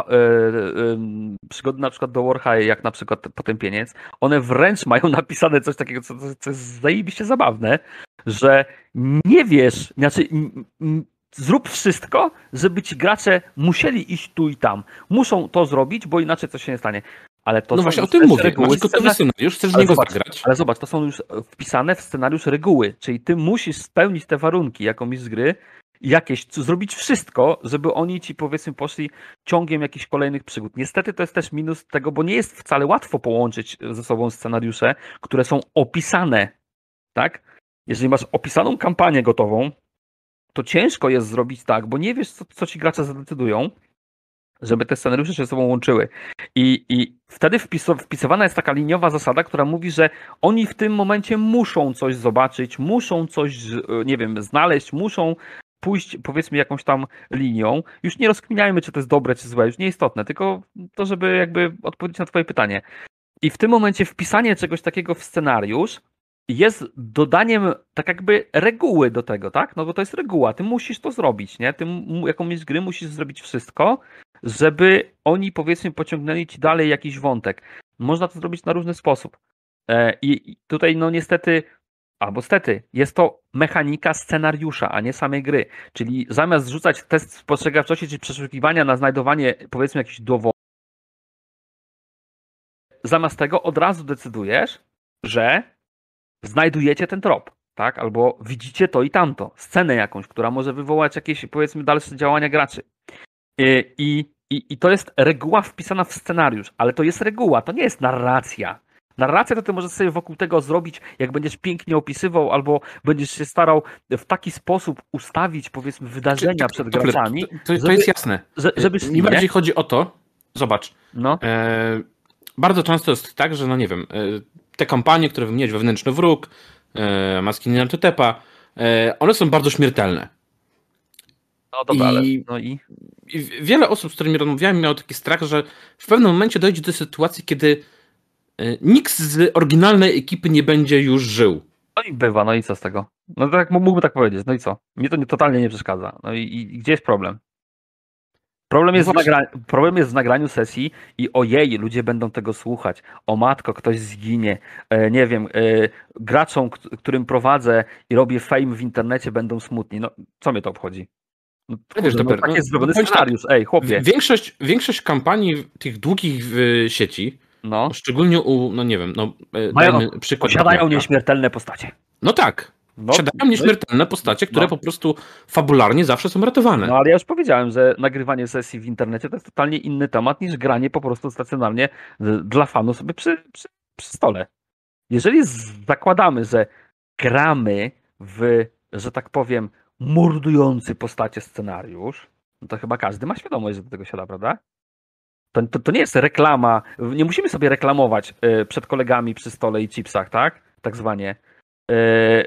przygody na przykład do Warhigh, jak na przykład Potępieniec, one wręcz mają napisane coś takiego, co, co jest zajebiście zabawne, że nie wiesz, znaczy zrób wszystko, żeby ci gracze musieli iść tu i tam. Muszą to zrobić, bo inaczej coś się nie stanie. Ale to no właśnie o tym mówię. Reguły, Masz gotowy scenariusz, chcesz ale niego zobacz, zagrać. Ale zobacz, to są już wpisane w scenariusz reguły, czyli ty musisz spełnić te warunki jako mistrz gry, jakieś, zrobić wszystko, żeby oni ci powiedzmy poszli ciągiem jakichś kolejnych przygód. Niestety to jest też minus tego, bo nie jest wcale łatwo połączyć ze sobą scenariusze, które są opisane, tak? Jeżeli masz opisaną kampanię gotową, to ciężko jest zrobić tak, bo nie wiesz, co, co ci gracze zadecydują, żeby te scenariusze się ze sobą łączyły. I, i wtedy wpisowana jest taka liniowa zasada, która mówi, że oni w tym momencie muszą coś zobaczyć, muszą coś, nie wiem, znaleźć, muszą pójść powiedzmy jakąś tam linią. Już nie rozkminiajmy, czy to jest dobre, czy złe, już nieistotne, tylko to, żeby jakby odpowiedzieć na twoje pytanie. I w tym momencie wpisanie czegoś takiego w scenariusz jest dodaniem tak jakby reguły do tego, tak? No bo to jest reguła, ty musisz to zrobić, nie? Ty jako mistrz gry musisz zrobić wszystko, żeby oni powiedzmy pociągnęli ci dalej jakiś wątek. Można to zrobić na różny sposób. E, I tutaj no niestety albo stety, jest to mechanika scenariusza, a nie samej gry. Czyli zamiast rzucać test spostrzegawczości czy przeszukiwania na znajdowanie, powiedzmy, jakichś dowodów, zamiast tego od razu decydujesz, że znajdujecie ten trop, tak? Albo widzicie to i tamto, scenę jakąś, która może wywołać jakieś, powiedzmy, dalsze działania graczy. I, i, i to jest reguła wpisana w scenariusz, ale to jest reguła, to nie jest narracja. Narrację to ty możesz sobie wokół tego zrobić, jak będziesz pięknie opisywał, albo będziesz się starał w taki sposób ustawić, powiedzmy, wydarzenia przed graczami. To, to, to jest jasne. Że, żeby Mi bardziej chodzi o to, zobacz, no. E, bardzo często jest tak, że no nie wiem, e, te kampanie, które wymieniłeś, wewnętrzny wróg, e, maski Ninantotepa, e, one są bardzo śmiertelne. No dobra, I, ale, no i? i? Wiele osób, z którymi rozmawiałem, miało taki strach, że w pewnym momencie dojdzie do sytuacji, kiedy e, nikt z oryginalnej ekipy nie będzie już żył. No i bywa, no i co z tego? No tak mógłbym tak powiedzieć, no i co? Mnie to nie, totalnie nie przeszkadza. No i, i gdzie jest problem? Problem jest, problem jest w nagraniu sesji i ojej, ludzie będą tego słuchać. O matko, ktoś zginie. E, nie wiem, e, graczom, którym prowadzę i robię fame w internecie, będą smutni. No, co mnie to obchodzi? No, Wiesz, no, tak jest zrobiony tak, scenariusz, ej, chłopie. Większość, większość kampanii tych długich w sieci, no. szczególnie u, no nie wiem, no, e, Mają, przykład. Posiadają nieśmiertelne postacie. No tak, no, Siadają nieśmiertelne postacie, które no. po prostu fabularnie zawsze są ratowane. No ale ja już powiedziałem, że nagrywanie sesji w internecie to jest totalnie inny temat niż granie po prostu stacjonarnie dla fanów sobie przy, przy, przy stole. Jeżeli zakładamy, że gramy w, że tak powiem, mordujący postacie scenariusz, no to chyba każdy ma świadomość, że do tego siada, prawda? To, to, to nie jest reklama, nie musimy sobie reklamować y, przed kolegami przy stole i chipsach, tak? Tak zwanie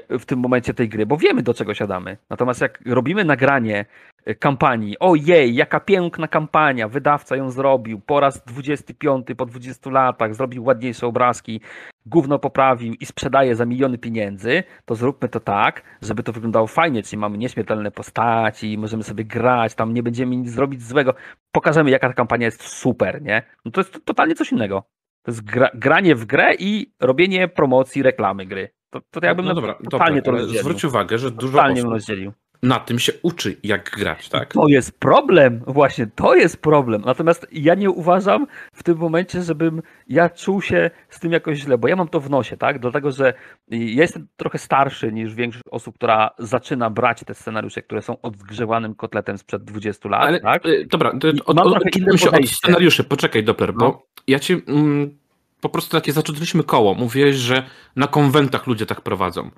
w tym momencie tej gry, bo wiemy do czego siadamy. Natomiast jak robimy nagranie e, kampanii, ojej, jaka piękna kampania, wydawca ją zrobił, po raz 25 po 20 latach zrobił ładniejsze obrazki, gówno poprawił i sprzedaje za miliony pieniędzy, to zróbmy to tak, żeby to wyglądało fajnie, czyli mamy nieśmiertelne postaci, możemy sobie grać, tam nie będziemy nic zrobić złego, pokażemy jaka ta kampania jest super, nie? No to jest totalnie coś innego. To jest gra, granie w grę i robienie promocji, reklamy gry. To, to ja bym no, no dobra, totalnie dobra, to rozdzielił. Zwróć uwagę, że dużo totalnie osób rozdzielił. na tym się uczy, jak grać, tak? To jest problem, właśnie, to jest problem. Natomiast ja nie uważam w tym momencie, żebym ja czuł się z tym jakoś źle, bo ja mam to w nosie, tak? Dlatego, że ja jestem trochę starszy niż większość osób, która zaczyna brać te scenariusze, które są odgrzewanym kotletem sprzed 20 lat, Ale, tak? Y, dobra, to od, od, od, się od scenariuszy, poczekaj, Doppler, no. bo ja ci... Mm, po prostu takie zaczęliśmy koło. Mówiłeś, że na konwentach ludzie tak prowadzą. No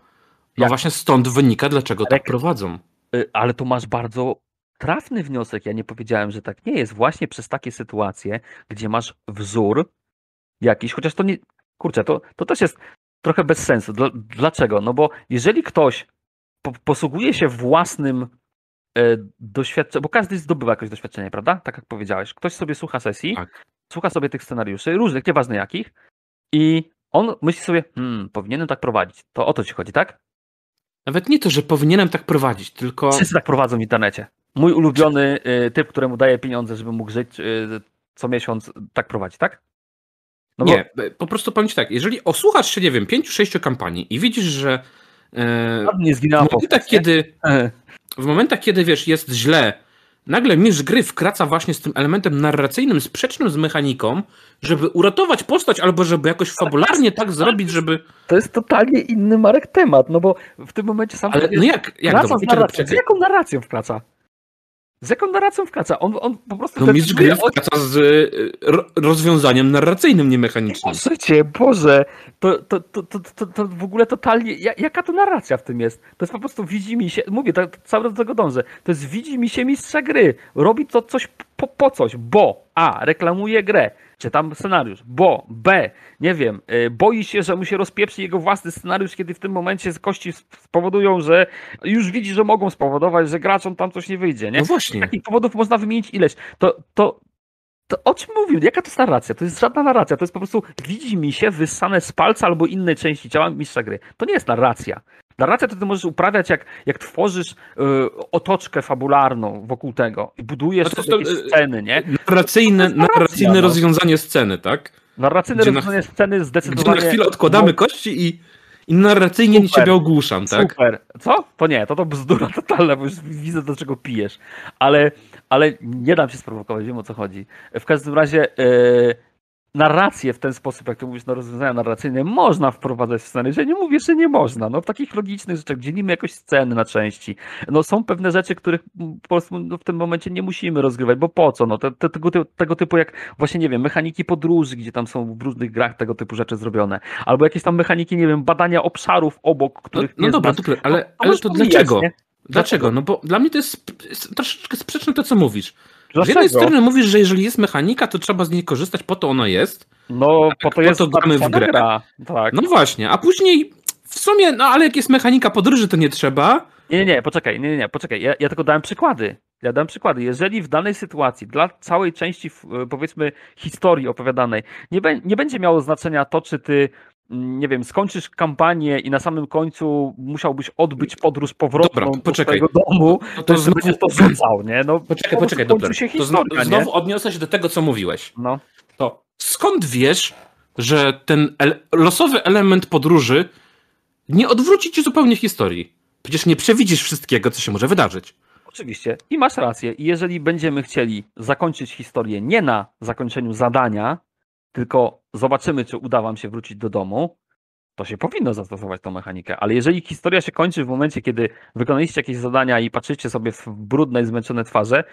Jak? właśnie stąd wynika, dlaczego tak prowadzą. Y, ale to masz bardzo trafny wniosek. Ja nie powiedziałem, że tak nie jest. Właśnie przez takie sytuacje, gdzie masz wzór jakiś, chociaż to nie. Kurczę, to, to też jest trochę bez sensu. Dlaczego? No bo jeżeli ktoś po, posługuje się własnym e, doświadczeniem, bo każdy zdobywa jakieś doświadczenie, prawda? Tak jak powiedziałeś. Ktoś sobie słucha sesji, tak słucha sobie tych scenariuszy, różnych, nieważne jakich, i on myśli sobie, hmm, powinienem tak prowadzić. To o to ci chodzi, tak? Nawet nie to, że powinienem tak prowadzić, tylko. Wszyscy tak prowadzą w internecie. Mój ulubiony y, typ, któremu daje pieniądze, żeby mógł żyć y, co miesiąc, tak prowadzi, tak? No nie, bo... po prostu powiem ci tak, jeżeli osłuchasz się, nie wiem, pięciu, sześciu kampanii i widzisz, że e, nie zginęła momentach, kiedy, w momentach, kiedy wiesz, jest źle, Nagle mistrz gry wkraca właśnie z tym elementem narracyjnym, sprzecznym z mechaniką, żeby uratować postać, albo żeby jakoś fabularnie tak zrobić, żeby... To jest totalnie inny Marek temat, no bo w tym momencie sam... Ale no jak? jak z, narracją. z jaką narracją wkraca? Z jaką narracją wkraca? On, on po prostu... No mistrz gry wkraca z y, rozwiązaniem narracyjnym, nie mechanicznym. Boże cię, Boże! To, to, to, to, to, w ogóle totalnie... Jaka to narracja w tym jest? To jest po prostu widzi mi się... Mówię, to, cały czas do tego dążę. To jest widzi mi się mistrza gry. Robi to coś po, po coś, bo A. Reklamuje grę czytam scenariusz, bo B, nie wiem, y, boi się, że mu się rozpieprzy jego własny scenariusz, kiedy w tym momencie kości spowodują, że już widzi, że mogą spowodować, że graczom tam coś nie wyjdzie, nie? No właśnie. Takich powodów można wymienić ileś. To, to, to o czym mówimy? Jaka to jest narracja? To jest żadna narracja, to jest po prostu widzi mi się wyssane z palca albo innej części ciała mistrza gry. To nie jest narracja. Narrację to ty możesz uprawiać, jak, jak tworzysz y, otoczkę fabularną wokół tego i budujesz to, to, jakieś to, sceny, nie? Narracyjne, narracyjne no. rozwiązanie sceny, tak? Narracyjne gdzie rozwiązanie na, sceny zdecydowanie... Gdzie na chwilę odkładamy kości i, i narracyjnie nie ciebie ogłuszam, tak? Super. Co? To nie, to to bzdura totalna, bo już widzę do czego pijesz. Ale, ale nie dam się sprowokować, wiem o co chodzi. W każdym razie yy, narrację w ten sposób, jak ty mówisz, no rozwiązania narracyjne można wprowadzać w scenariusz. Ja nie mówię, że nie można. No w takich logicznych rzeczach dzielimy jakoś sceny na części. No są pewne rzeczy, których po prostu no, w tym momencie nie musimy rozgrywać, bo po co? No te, te, tego, tego typu jak właśnie, nie wiem, mechaniki podróży, gdzie tam są w różnych grach tego typu rzeczy zrobione. Albo jakieś tam mechaniki, nie wiem, badania obszarów obok, których No, no nie dobra, znasz. super, ale, No, ale to dlaczego? Dlaczego? No bo dla mnie to jest, jest troszeczkę sprzeczne to, co mówisz. Z Dlaczego? jednej strony mówisz, że jeżeli jest mechanika, to trzeba z niej korzystać, po to ona jest. No, po to po jest to gramy w grę. Gra. Tak. No właśnie, a później w sumie, no ale jak jest mechanika podróży, to nie trzeba. Nie, nie, poczekaj, nie, nie, nie, poczekaj. Ja, ja tylko dałem przykłady. Ja dałem przykłady. Jeżeli w danej sytuacji, dla całej części, powiedzmy, historii opowiadanej, nie, bę- nie będzie miało znaczenia to, czy ty, nie wiem, skończysz kampanię i na samym końcu musiałbyś odbyć podróż powrotną Dobra, do poczekaj. swojego domu, No to, to że znowu- będziesz to rzucał, nie? No, Poczekaj, poczekaj, dobra. się To znowu, historia, nie? znowu odniosę się do tego, co mówiłeś. No. To skąd wiesz, że ten losowy element podróży nie odwróci ci zupełnie historii? Przecież nie przewidzisz wszystkiego, co się może wydarzyć. Oczywiście. I masz rację. I jeżeli będziemy chcieli zakończyć historię nie na zakończeniu zadania, tylko zobaczymy, czy uda wam się wrócić do domu, to się powinno zastosować tą mechanikę. Ale jeżeli historia się kończy w momencie, kiedy wykonaliście jakieś zadania i patrzycie sobie w brudne i zmęczone twarze,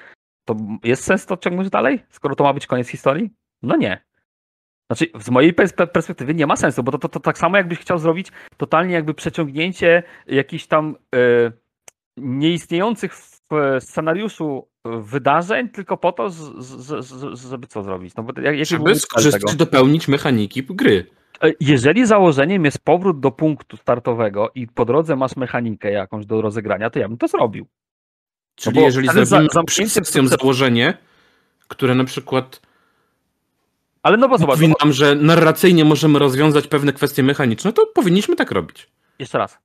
to jest sens to ciągnąć dalej, skoro to ma być koniec historii? No nie. Znaczy, z mojej pers- perspektywy nie ma sensu, bo to, to, to tak samo jakbyś chciał zrobić totalnie jakby przeciągnięcie jakichś tam e, nieistniejących w scenariuszu wydarzeń tylko po to, z, z, z, żeby co zrobić. No bo jak, Żeby skorzystać, dopełnić mechaniki gry. E, Jeżeli założeniem jest powrót do punktu startowego i po drodze masz mechanikę jakąś do rozegrania, to ja bym to zrobił. Czyli bo jeżeli za- zrobimy zamknięcie przed sesją założenie, które na przykład Ale no bo zobacz, mówi no, nam, że narracyjnie możemy rozwiązać pewne kwestie mechaniczne, to powinniśmy tak robić. jeszcze raz.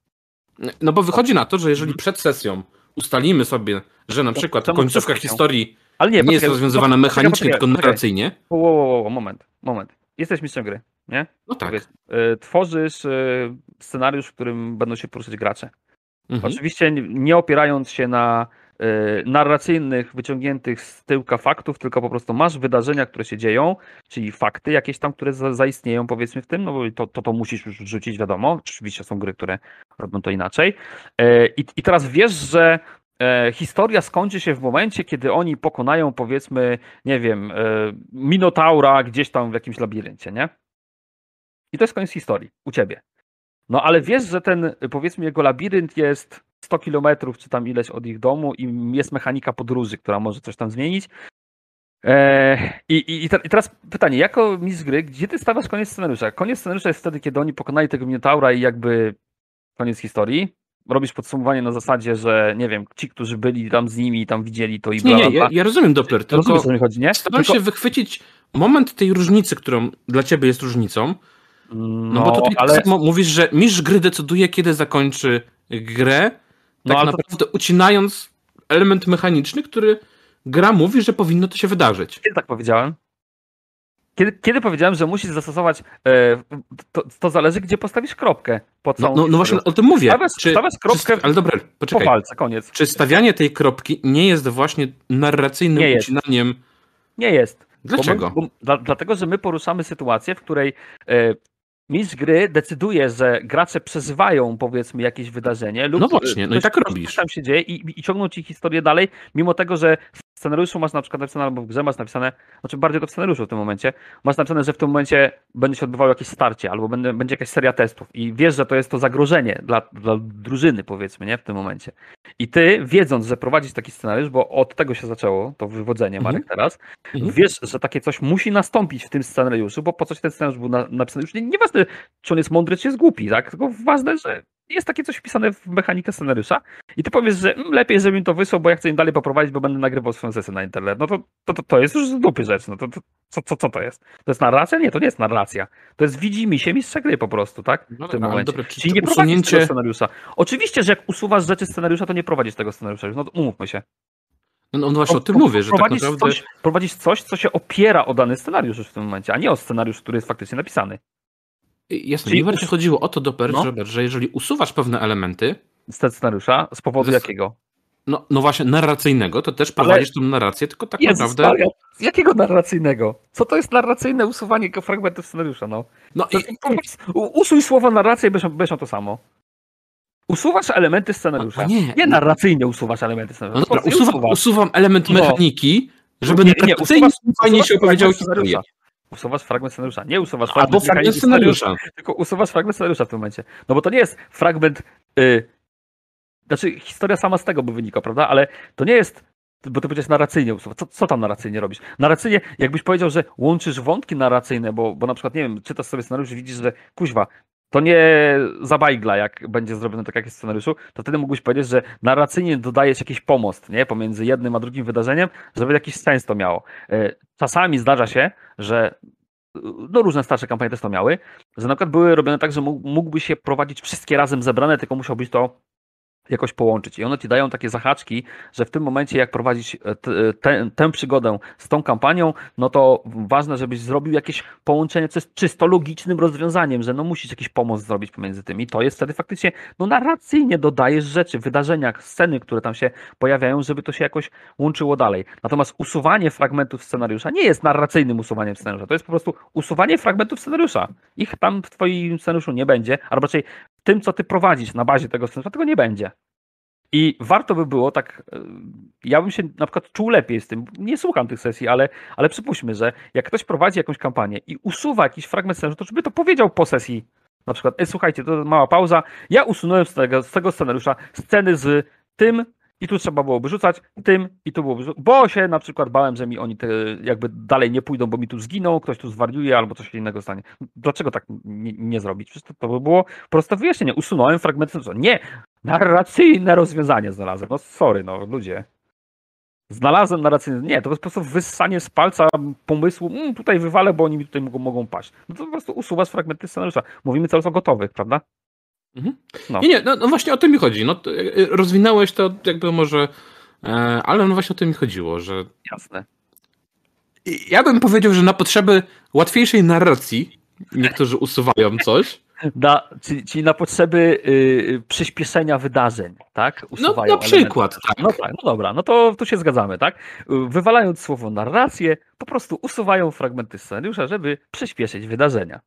No bo wychodzi na to, że jeżeli przed sesją ustalimy sobie, że na przykład czemu końcówka historii nie, nie, jest poczekaj, rozwiązywana poczekaj, mechanicznie, poczekaj, tylko narracyjnie, Wo, wo, wo, wo, moment, moment. Jesteś mistrzem gry, nie? no tak. Powiedz, e, Tworzysz e, scenariusz, w którym będą się poruszać gracze. Mhm. Oczywiście nie- opierając się na narracyjnych, wyciągniętych z tyłka faktów, tylko po prostu masz wydarzenia, które się dzieją, czyli fakty jakieś tam, które za, zaistnieją powiedzmy w tym, no bo to, to, to musisz już wrzucić, wiadomo. Oczywiście są gry, które robią to inaczej. E, I, i teraz wiesz, że e, historia skończy się w momencie, kiedy oni pokonają powiedzmy, nie wiem, e, Minotaura gdzieś tam w jakimś labiryncie, nie? I to jest koniec historii u ciebie. No ale wiesz, że ten, powiedzmy, jego labirynt jest 100 kilometrów, czy tam ileś od ich domu i jest mechanika podróży, która może coś tam zmienić. Eee, i, i, i, te, I teraz pytanie, jako mistrz gry, gdzie ty stawiasz koniec scenariusza? Koniec scenariusza jest wtedy, kiedy oni pokonali tego Minotaura i jakby koniec historii. Robisz podsumowanie na zasadzie, że nie wiem, ci, którzy byli tam z nimi i tam widzieli to i bla, Nie, nie, ja, ja rozumiem Doppler, tylko Rozumiesz, o co mi chodzi, nie? staram Tylko- się wychwycić moment tej różnicy, którą dla ciebie jest różnicą, no, bo tutaj ale... mówisz, że mistrz gry decyduje, kiedy zakończy grę, tak No, ale to- naprawdę ucinając element mechaniczny, który gra mówi, że powinno to się wydarzyć. Kiedy tak powiedziałem? Kiedy, kiedy powiedziałem, że musisz zastosować, e, to, to zależy, gdzie postawisz kropkę. Po No, całą no, no właśnie o tym mówię. Stawiasz- stawiasz kropkę ale dobra, Po poczekaj. walce, koniec. Czy stawianie tej kropki nie jest właśnie narracyjnym Nie jest. ucinaniem? Nie jest. Dlaczego? Bo my, bo, dla, dlatego, że my poruszamy sytuację, w której e, mistrz gry decyduje, że gracze przeżywają powiedzmy jakieś wydarzenie lub No właśnie, no i tak robisz. tam się dzieje i, i ciągną ci historię dalej, mimo tego, że scenariuszu masz na przykład napisane, albo w grze masz napisane, znaczy bardziej to w scenariuszu w tym momencie, masz napisane, że w tym momencie będzie się odbywało jakieś starcie, albo będzie, będzie jakaś seria testów i wiesz, że to jest to zagrożenie dla, dla drużyny powiedzmy, nie, w tym momencie. I ty, wiedząc, że prowadzisz taki scenariusz, bo od tego się zaczęło to wywodzenie, Mhm. Marek, teraz, Mhm. wiesz, że takie coś musi nastąpić w tym scenariuszu, bo po coś ten scenariusz był na, napisany. Już nie, nieważne, czy on jest mądry, czy jest głupi, tak? Tylko ważne, że jest takie coś wpisane w mechanikę scenariusza i ty powiesz, że mm, lepiej, żebym to wysłał, bo ja chcę im dalej poprowadzić, bo będę nagrywał swoją sesję na internet. No to, to, to, to jest już z dupy rzecz. No to, to co, co, co to jest? To jest narracja? Nie, to nie jest narracja. To jest widzimy się mistrza gry po prostu, tak? No w tym ale momencie. dobra, czy Czyli nie prowadzisz tego usunięcie... scenariusza. Oczywiście, że jak usuwasz rzeczy scenariusza, to nie prowadzisz tego scenariusza. No umówmy się. No, no właśnie o tym Pro- mówię, że tak prowadzisz naprawdę... Coś, prowadzisz coś, co się opiera o dany scenariusz już w tym momencie, a nie o scenariusz, który jest faktycznie napisany. Jasne, Czyli mi bardziej chodziło o to, Doper, no. że, że jeżeli usuwasz pewne elementy... Z scenariusza, z powodu z... jakiego? No, no właśnie, narracyjnego, to też prowadzisz Ale... tą narrację, tylko tak Jezus naprawdę... Maria, jakiego narracyjnego? Co to jest narracyjne usuwanie fragmentów scenariusza, no? no i... Usuj słowo narracja i będziesz to samo. Usuwasz elementy scenariusza. A, nie, nie narracyjnie usuwasz elementy scenariusza. No dobra, usuwam, usuwam element no. mechaniki, żeby nie, nie, usuwasz, fajnie się opowiedział historię. Usuwasz fragment scenariusza. Nie usuwasz fragment, Albo fragment scenariusza. scenariusza. Tylko usuwasz fragment scenariusza w tym momencie. No bo to nie jest fragment. Y, znaczy, historia sama z tego by wynika, prawda? Ale to nie jest. Bo ty powiedziałeś narracyjnie usuwać. Co, co tam narracyjnie robisz? Narracyjnie, jakbyś powiedział, że łączysz wątki narracyjne, bo, bo na przykład, nie wiem, czytasz sobie scenariusz i widzisz, że kuźwa, to nie zabajgla, jak będzie zrobione tak jak jest w scenariuszu, to wtedy mógłbyś powiedzieć, że narracyjnie dodajesz jakiś pomost nie? pomiędzy jednym a drugim wydarzeniem, żeby jakiś sens to miało. E, czasami zdarza się, że no różne starsze kampanie też to miały, że na przykład były robione tak, że mógłby się prowadzić wszystkie razem zebrane, tylko musiał być to jakoś połączyć. I one ci dają takie zahaczki, że w tym momencie, jak prowadzić e, e, tę przygodę z tą kampanią, no to ważne, żebyś zrobił jakieś połączenie, co jest czysto logicznym rozwiązaniem, że no musisz jakiś pomoc zrobić pomiędzy tym. I to jest wtedy faktycznie, no narracyjnie dodajesz rzeczy, wydarzenia, sceny, które tam się pojawiają, żeby to się jakoś łączyło dalej. Natomiast usuwanie fragmentów scenariusza nie jest narracyjnym usuwaniem scenariusza, to jest po prostu usuwanie fragmentów scenariusza. Ich tam w twoim scenariuszu nie będzie, albo raczej tym, co ty prowadzisz na bazie tego scenariusza, tego nie będzie. I warto by było tak, e, ja bym się na przykład czuł lepiej z tym, nie słucham tych sesji, ale, ale przypuśćmy, że jak ktoś prowadzi jakąś kampanię i usuwa jakiś fragment scenariusza, to żeby to powiedział po sesji, na przykład, e, słuchajcie, to mała pauza, ja usunąłem z tego, z tego scenariusza sceny z tym, i tu trzeba byłoby rzucać tym i tu byłoby bo się na przykład bałem, że mi oni te jakby dalej nie pójdą, bo mi tu zginą, ktoś tu zwariuje albo coś innego stanie. Dlaczego tak nie, nie zrobić? Przecież to, to by było proste wyjaśnienie. Usunąłem fragmenty. Nie! Narracyjne rozwiązanie znalazłem. No sorry, no ludzie. Znalazłem narracyjne. Nie, to jest po prostu wyssanie z palca pomysłu, mm, tutaj wywalę, bo oni mi tutaj mogą, mogą paść. No to po prostu usuwasz fragmenty scenariusza. Mówimy cały czas o gotowych, prawda? Mhm. No. Nie, nie, no, no, właśnie o tym mi chodzi. No, e, rozwinąłeś to jakby może, e, ale no właśnie o tym mi chodziło, że... Jasne. Ja bym powiedział, że na potrzeby łatwiejszej narracji niektórzy usuwają coś. Na, czyli, czyli na potrzeby y, przyspieszenia wydarzeń, tak? No, usuwają no na przykład, tak. No tak, no dobra, no to tu się zgadzamy, tak? Wywalając słowo narrację, po prostu usuwają fragmenty scenariusza, żeby przyspieszyć wydarzenia,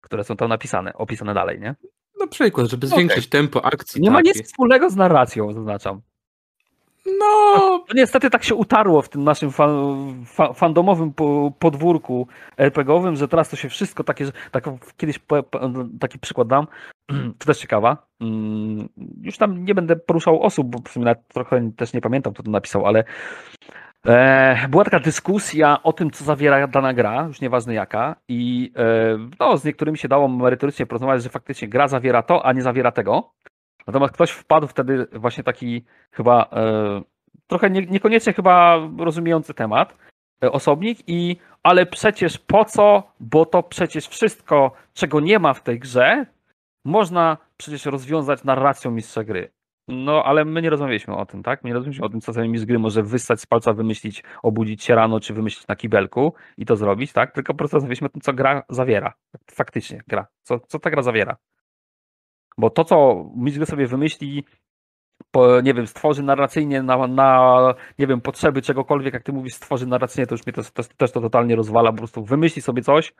które są tam napisane, opisane dalej, nie? Na przykład, żeby zwiększyć okay. tempo akcji. Nie ma nic wspólnego z narracją, zaznaczam. No. no. Niestety tak się utarło w tym naszym fan, fa, fandomowym podwórku RPGowym, że teraz to się wszystko takie, tak kiedyś taki przykład dam, to też ciekawa. Mm, już tam nie będę poruszał osób, bo w sumie trochę też nie pamiętam, kto to napisał, ale była taka dyskusja o tym, co zawiera dana gra, już nieważne jaka, i e, no, z niektórymi się dało merytorycznie porozmawiać, że faktycznie gra zawiera to, a nie zawiera tego. Natomiast ktoś wpadł wtedy właśnie taki chyba e, trochę nie, niekoniecznie chyba rozumiejący temat, osobnik i ale przecież po co, bo to przecież wszystko, czego nie ma w tej grze, można przecież rozwiązać narracją mistrza gry. No, ale my nie rozmawialiśmy o tym, tak? My nie rozmawialiśmy o tym, co sobie z gry może wyssać z palca, wymyślić, obudzić się rano, czy wymyślić na kibelku i to zrobić, tak? Tylko po prostu rozmawialiśmy o tym, co gra zawiera. Faktycznie, gra. Co, co ta gra zawiera. Bo to, co mistrz sobie wymyśli, po, nie wiem, stworzy narracyjnie na, na, nie wiem, potrzeby czegokolwiek, jak ty mówisz, stworzy narracyjnie, to już mnie to, to, też to totalnie rozwala, po prostu wymyśli sobie coś,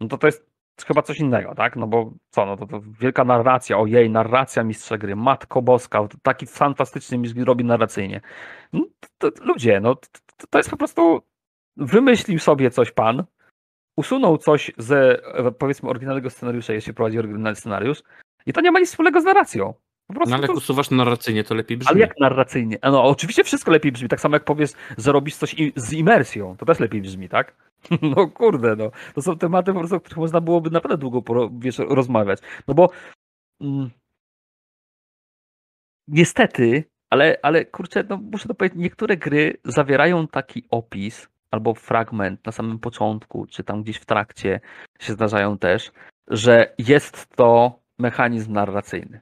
no to to jest chyba coś innego, tak? No bo co, no to, to wielka narracja, ojej, narracja mistrza gry, Matko Boska, taki fantastyczny mistrz robi narracyjnie. No, to, to, ludzie, no to, to jest po prostu, wymyślił sobie coś pan, usunął coś ze, powiedzmy, oryginalnego scenariusza, jeśli prowadzi oryginalny scenariusz i to nie ma nic wspólnego z narracją. No ale jak to... usuwasz narracyjnie, to lepiej brzmi. Ale jak narracyjnie? No oczywiście wszystko lepiej brzmi, tak samo jak powiesz, że robisz coś z imersją, to też lepiej brzmi, tak? No kurde, no. To są tematy, po prostu, o których można byłoby naprawdę długo wiesz, rozmawiać. No bo mm, niestety, ale, ale kurczę, no muszę to powiedzieć, niektóre gry zawierają taki opis albo fragment na samym początku, czy tam gdzieś w trakcie się zdarzają też, że jest to mechanizm narracyjny.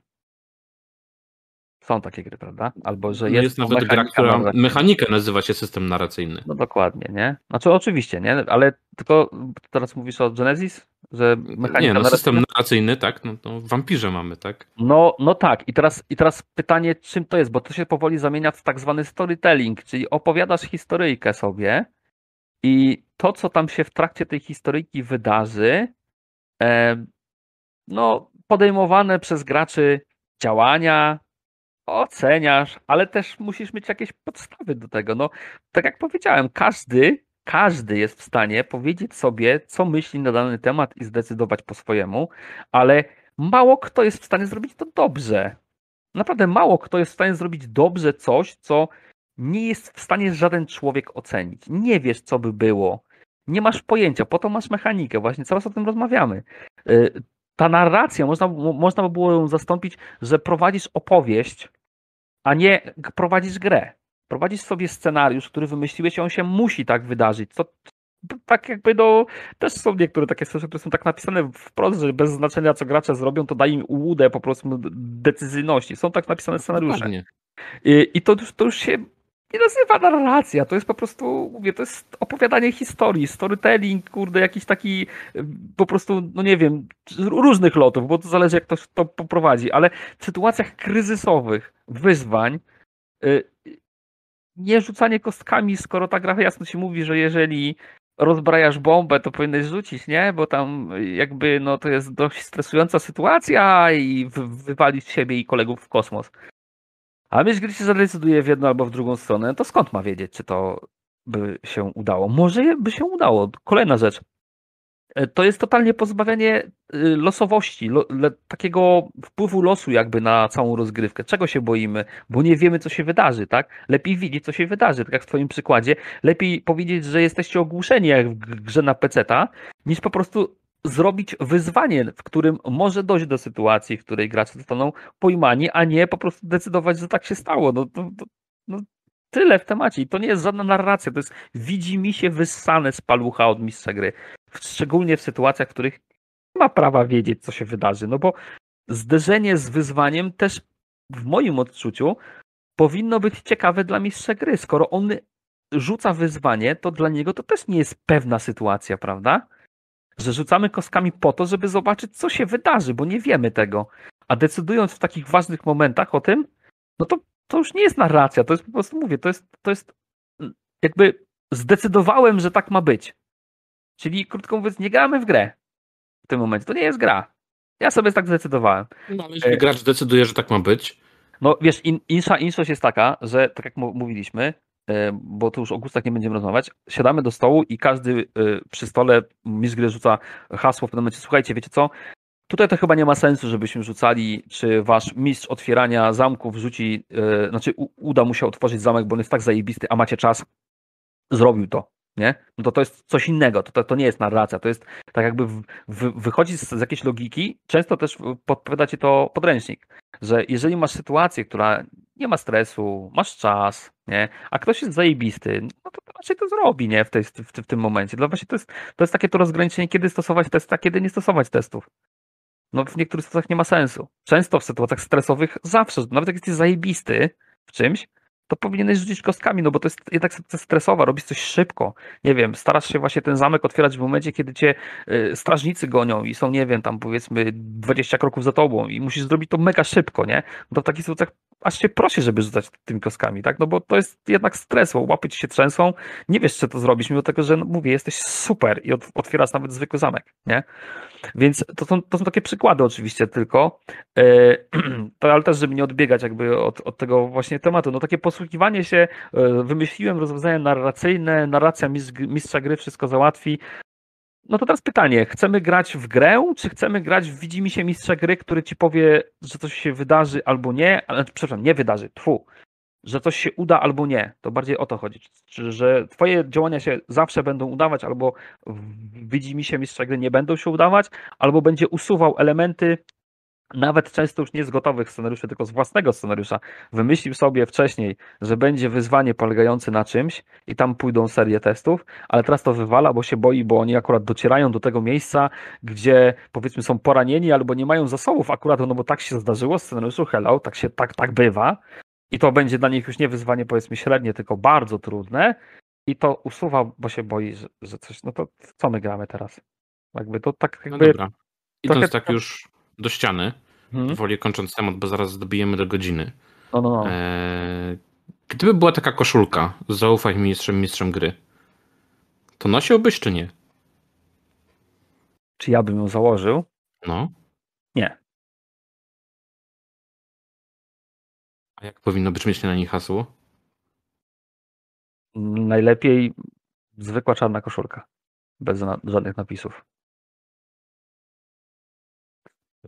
Są takie gry, prawda? Albo że No jest, jest nawet gra, która narracyjna. mechanika nazywa się system narracyjny. No dokładnie, nie? Znaczy oczywiście, nie? Ale tylko teraz mówisz o Genesis? Że mechanika Nie, no narracyjna? system narracyjny, tak, no to w wampirze mamy, tak? No, no tak. I teraz, I teraz pytanie, czym to jest? Bo to się powoli zamienia w tak zwany storytelling, czyli opowiadasz historyjkę sobie i to, co tam się w trakcie tej historyjki wydarzy, e, no, podejmowane przez graczy działania, oceniasz, ale też musisz mieć jakieś podstawy do tego. No, tak jak powiedziałem, każdy, każdy jest w stanie powiedzieć sobie, co myśli na dany temat i zdecydować po swojemu, ale mało kto jest w stanie zrobić to dobrze. Naprawdę mało kto jest w stanie zrobić dobrze coś, co nie jest w stanie żaden człowiek ocenić. Nie wiesz, co by było. Nie masz pojęcia, po to masz mechanikę, właśnie coraz o tym rozmawiamy. Y, Ta narracja, można, mo- można by było ją zastąpić, że prowadzisz opowieść, a nie prowadzisz grę. Prowadzisz sobie scenariusz, który wymyśliłeś i on się musi tak wydarzyć. To, tak jakby no, też są niektóre takie scenariusze, które są tak napisane wprost, że bez znaczenia co gracze zrobią, to da im ułudę po prostu decyzyjności. Są tak napisane scenariusze. Dokładnie. I, i to, już, to już się nie nazywa narracja, to jest po prostu, mówię, to jest opowiadanie historii, storytelling, kurde, jakiś taki po prostu, no nie wiem, różnych lotów, bo to zależy jak ktoś to poprowadzi, ale w sytuacjach kryzysowych, wyzwań, y, nie rzucanie kostkami, skoro ta gra jasno ci mówi, że jeżeli rozbrajasz bombę, to powinieneś rzucić, nie? Bo tam jakby, no to jest dość stresująca sytuacja i wy- wywalić siebie i kolegów w kosmos. A gdy się zadecyduje w jedną albo w drugą stronę, to skąd ma wiedzieć, czy to by się udało? Może by się udało. Kolejna rzecz. E, To jest totalnie pozbawianie y, losowości, lo, le, takiego wpływu losu jakby na całą rozgrywkę. Czego się boimy? Bo nie wiemy, co się wydarzy, tak? Lepiej widzieć, co się wydarzy, tak jak w twoim przykładzie. Lepiej powiedzieć, że jesteście ogłuszeni jak w grze na peceta, niż po prostu zrobić wyzwanie, w którym może dojść do sytuacji, w której gracze zostaną pojmani, a nie po prostu decydować, że tak się stało. No, to, to, no tyle w temacie. I to nie jest żadna narracja, to jest widzi mi się wyssane z palucha od mistrza gry. Szczególnie w sytuacjach, w których nie ma prawa wiedzieć, co się wydarzy. No bo zderzenie z wyzwaniem też w moim odczuciu powinno być ciekawe dla mistrza gry. Skoro on rzuca wyzwanie, to dla niego to też nie jest pewna sytuacja, prawda? Że rzucamy kostkami po to, żeby zobaczyć, co się wydarzy, bo nie wiemy tego. A decydując w takich ważnych momentach o tym, no to, to już nie jest narracja, to jest po prostu, mówię, to jest, to jest jakby zdecydowałem, że tak ma być. Czyli krótko mówiąc, nie gramy w grę w tym momencie. To nie jest gra. Ja sobie tak zdecydowałem. No, ale jeśli gracz decyduje, że tak ma być, No wiesz, in, insza, inszość jest taka, że tak jak mówiliśmy, e, bo tu już o gustach nie będziemy rozmawiać, siadamy do stołu i każdy e, przy stole mistrz gry rzuca hasło w pewnym momencie, słuchajcie, wiecie co, tutaj to chyba nie ma sensu, żebyśmy rzucali, czy wasz mistrz otwierania zamków rzuci, e, znaczy u, uda mu się otworzyć zamek, bo on jest tak zajebisty, a macie czas, zrobił to, nie? No to to jest coś innego, to, to, to nie jest narracja, to jest tak jakby w, w, wychodzi z, z jakiejś logiki, często też podpowiada ci to podręcznik, że jeżeli masz sytuację, która nie ma stresu, masz czas, nie? A ktoś jest zajebisty, no to raczej to zrobi, nie? W, tej, w, w, tym momencie. No właśnie to jest, to jest takie to rozgraniczenie, kiedy stosować testy, a kiedy nie stosować testów. No w niektórych sytuacjach nie ma sensu. Często w sytuacjach stresowych zawsze, nawet jak jesteś zajebisty w czymś, to powinieneś rzucić kostkami, no bo to jest jednak sytuacja stresowa, robisz coś szybko. Nie wiem, starasz się właśnie ten zamek otwierać w momencie, kiedy cię y, strażnicy gonią i są, nie wiem, tam powiedzmy 20 kroków za tobą i musisz zrobić to mega szybko, nie? No to w takich sytuacjach aż się prosi, żeby rzucać tymi kostkami, tak? No bo to jest jednak stres, bo łapy ci się trzęsą, nie wiesz, czy to zrobisz, mimo tego, że no, mówię, jesteś super i ot- otwierasz nawet zwykły zamek, nie? Więc to są, to są takie przykłady oczywiście tylko, e, to, ale też, żeby nie odbiegać jakby od, od tego właśnie tematu. No takie posługiwanie się, e, wymyśliłem rozwiązania narracyjne, narracja mistrz, mistrza gry wszystko załatwi. No to teraz pytanie, chcemy grać w grę, czy chcemy grać w widzimy się mistrza gry, który ci powie, że coś się wydarzy albo nie, ale przepraszam, nie wydarzy, tfu, że coś się uda albo nie. To bardziej o to chodzi. Czy, że twoje działania się zawsze będą udawać, albo w widzimy się mistrza gry nie będą się udawać, albo będzie usuwał elementy, nawet często już nie z gotowych scenariuszy, tylko z własnego scenariusza, wymyślił sobie wcześniej, że będzie wyzwanie polegające na czymś i tam pójdą serie testów, ale teraz to wywala, bo się boi, bo oni akurat docierają do tego miejsca, gdzie powiedzmy są poranieni albo nie mają zasobów akurat, no bo tak się zdarzyło w scenariuszu Hello, tak się tak, tak bywa i to będzie dla nich już nie wyzwanie powiedzmy średnie, tylko bardzo trudne i to usuwa, bo się boi, że, że coś, no to co my gramy teraz? Jakby to tak No jakby... dobra. Idąc trochę tak tak- już do ściany, Hmm? woli kończąc temat, bo zaraz dobijemy do godziny. No, no, no. Eee, gdyby była taka koszulka, zaufaj mistrzem, mistrzem gry, to nosiłbyś czy nie? Czy ja bym ją założył? No. Nie. A jak powinno brzmieć na niej hasło? Najlepiej zwykła czarna koszulka. Bez żadnych napisów.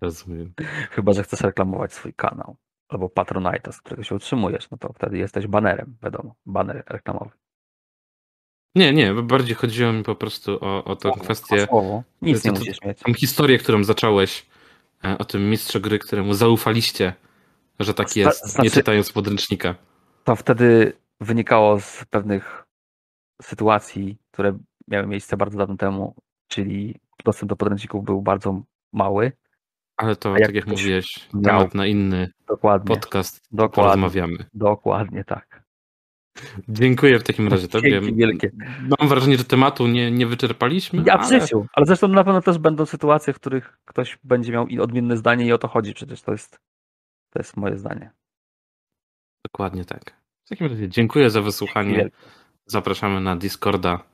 Rozumiem. Chyba, że chcesz reklamować swój kanał. Albo Patronite'a, z którego się utrzymujesz, no to wtedy jesteś banerem, wiadomo. Baner reklamowy. Nie, nie, bardziej chodziło mi po prostu o, o tę kwestię, Słowo. Nic nie to- musisz mieć. tą historię, którą zacząłeś, e, o tym mistrzu gry, któremu zaufaliście, że tak Zna- jest, nie znaczy- czytając podręcznika. To wtedy wynikało z pewnych sytuacji, które miały miejsce bardzo dawno temu, czyli dostęp do podręczników był bardzo mały. Ale to, tak jak mówiłeś, miał- temat na inny Dokładnie. podcast, Dokładnie. porozmawiamy. Dokładnie tak. Dziękuję w takim razie tobie. Dzięki wielkie. Mam wrażenie, że tematu nie, nie wyczerpaliśmy, Ja w ale życiu, ale zresztą na pewno też będą sytuacje, w których ktoś będzie miał odmienne zdanie i o to chodzi. Przecież to jest, to jest moje zdanie. dokładnie tak. W takim razie dziękuję za wysłuchanie. Zapraszamy na Discorda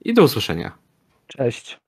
i do usłyszenia. Cześć.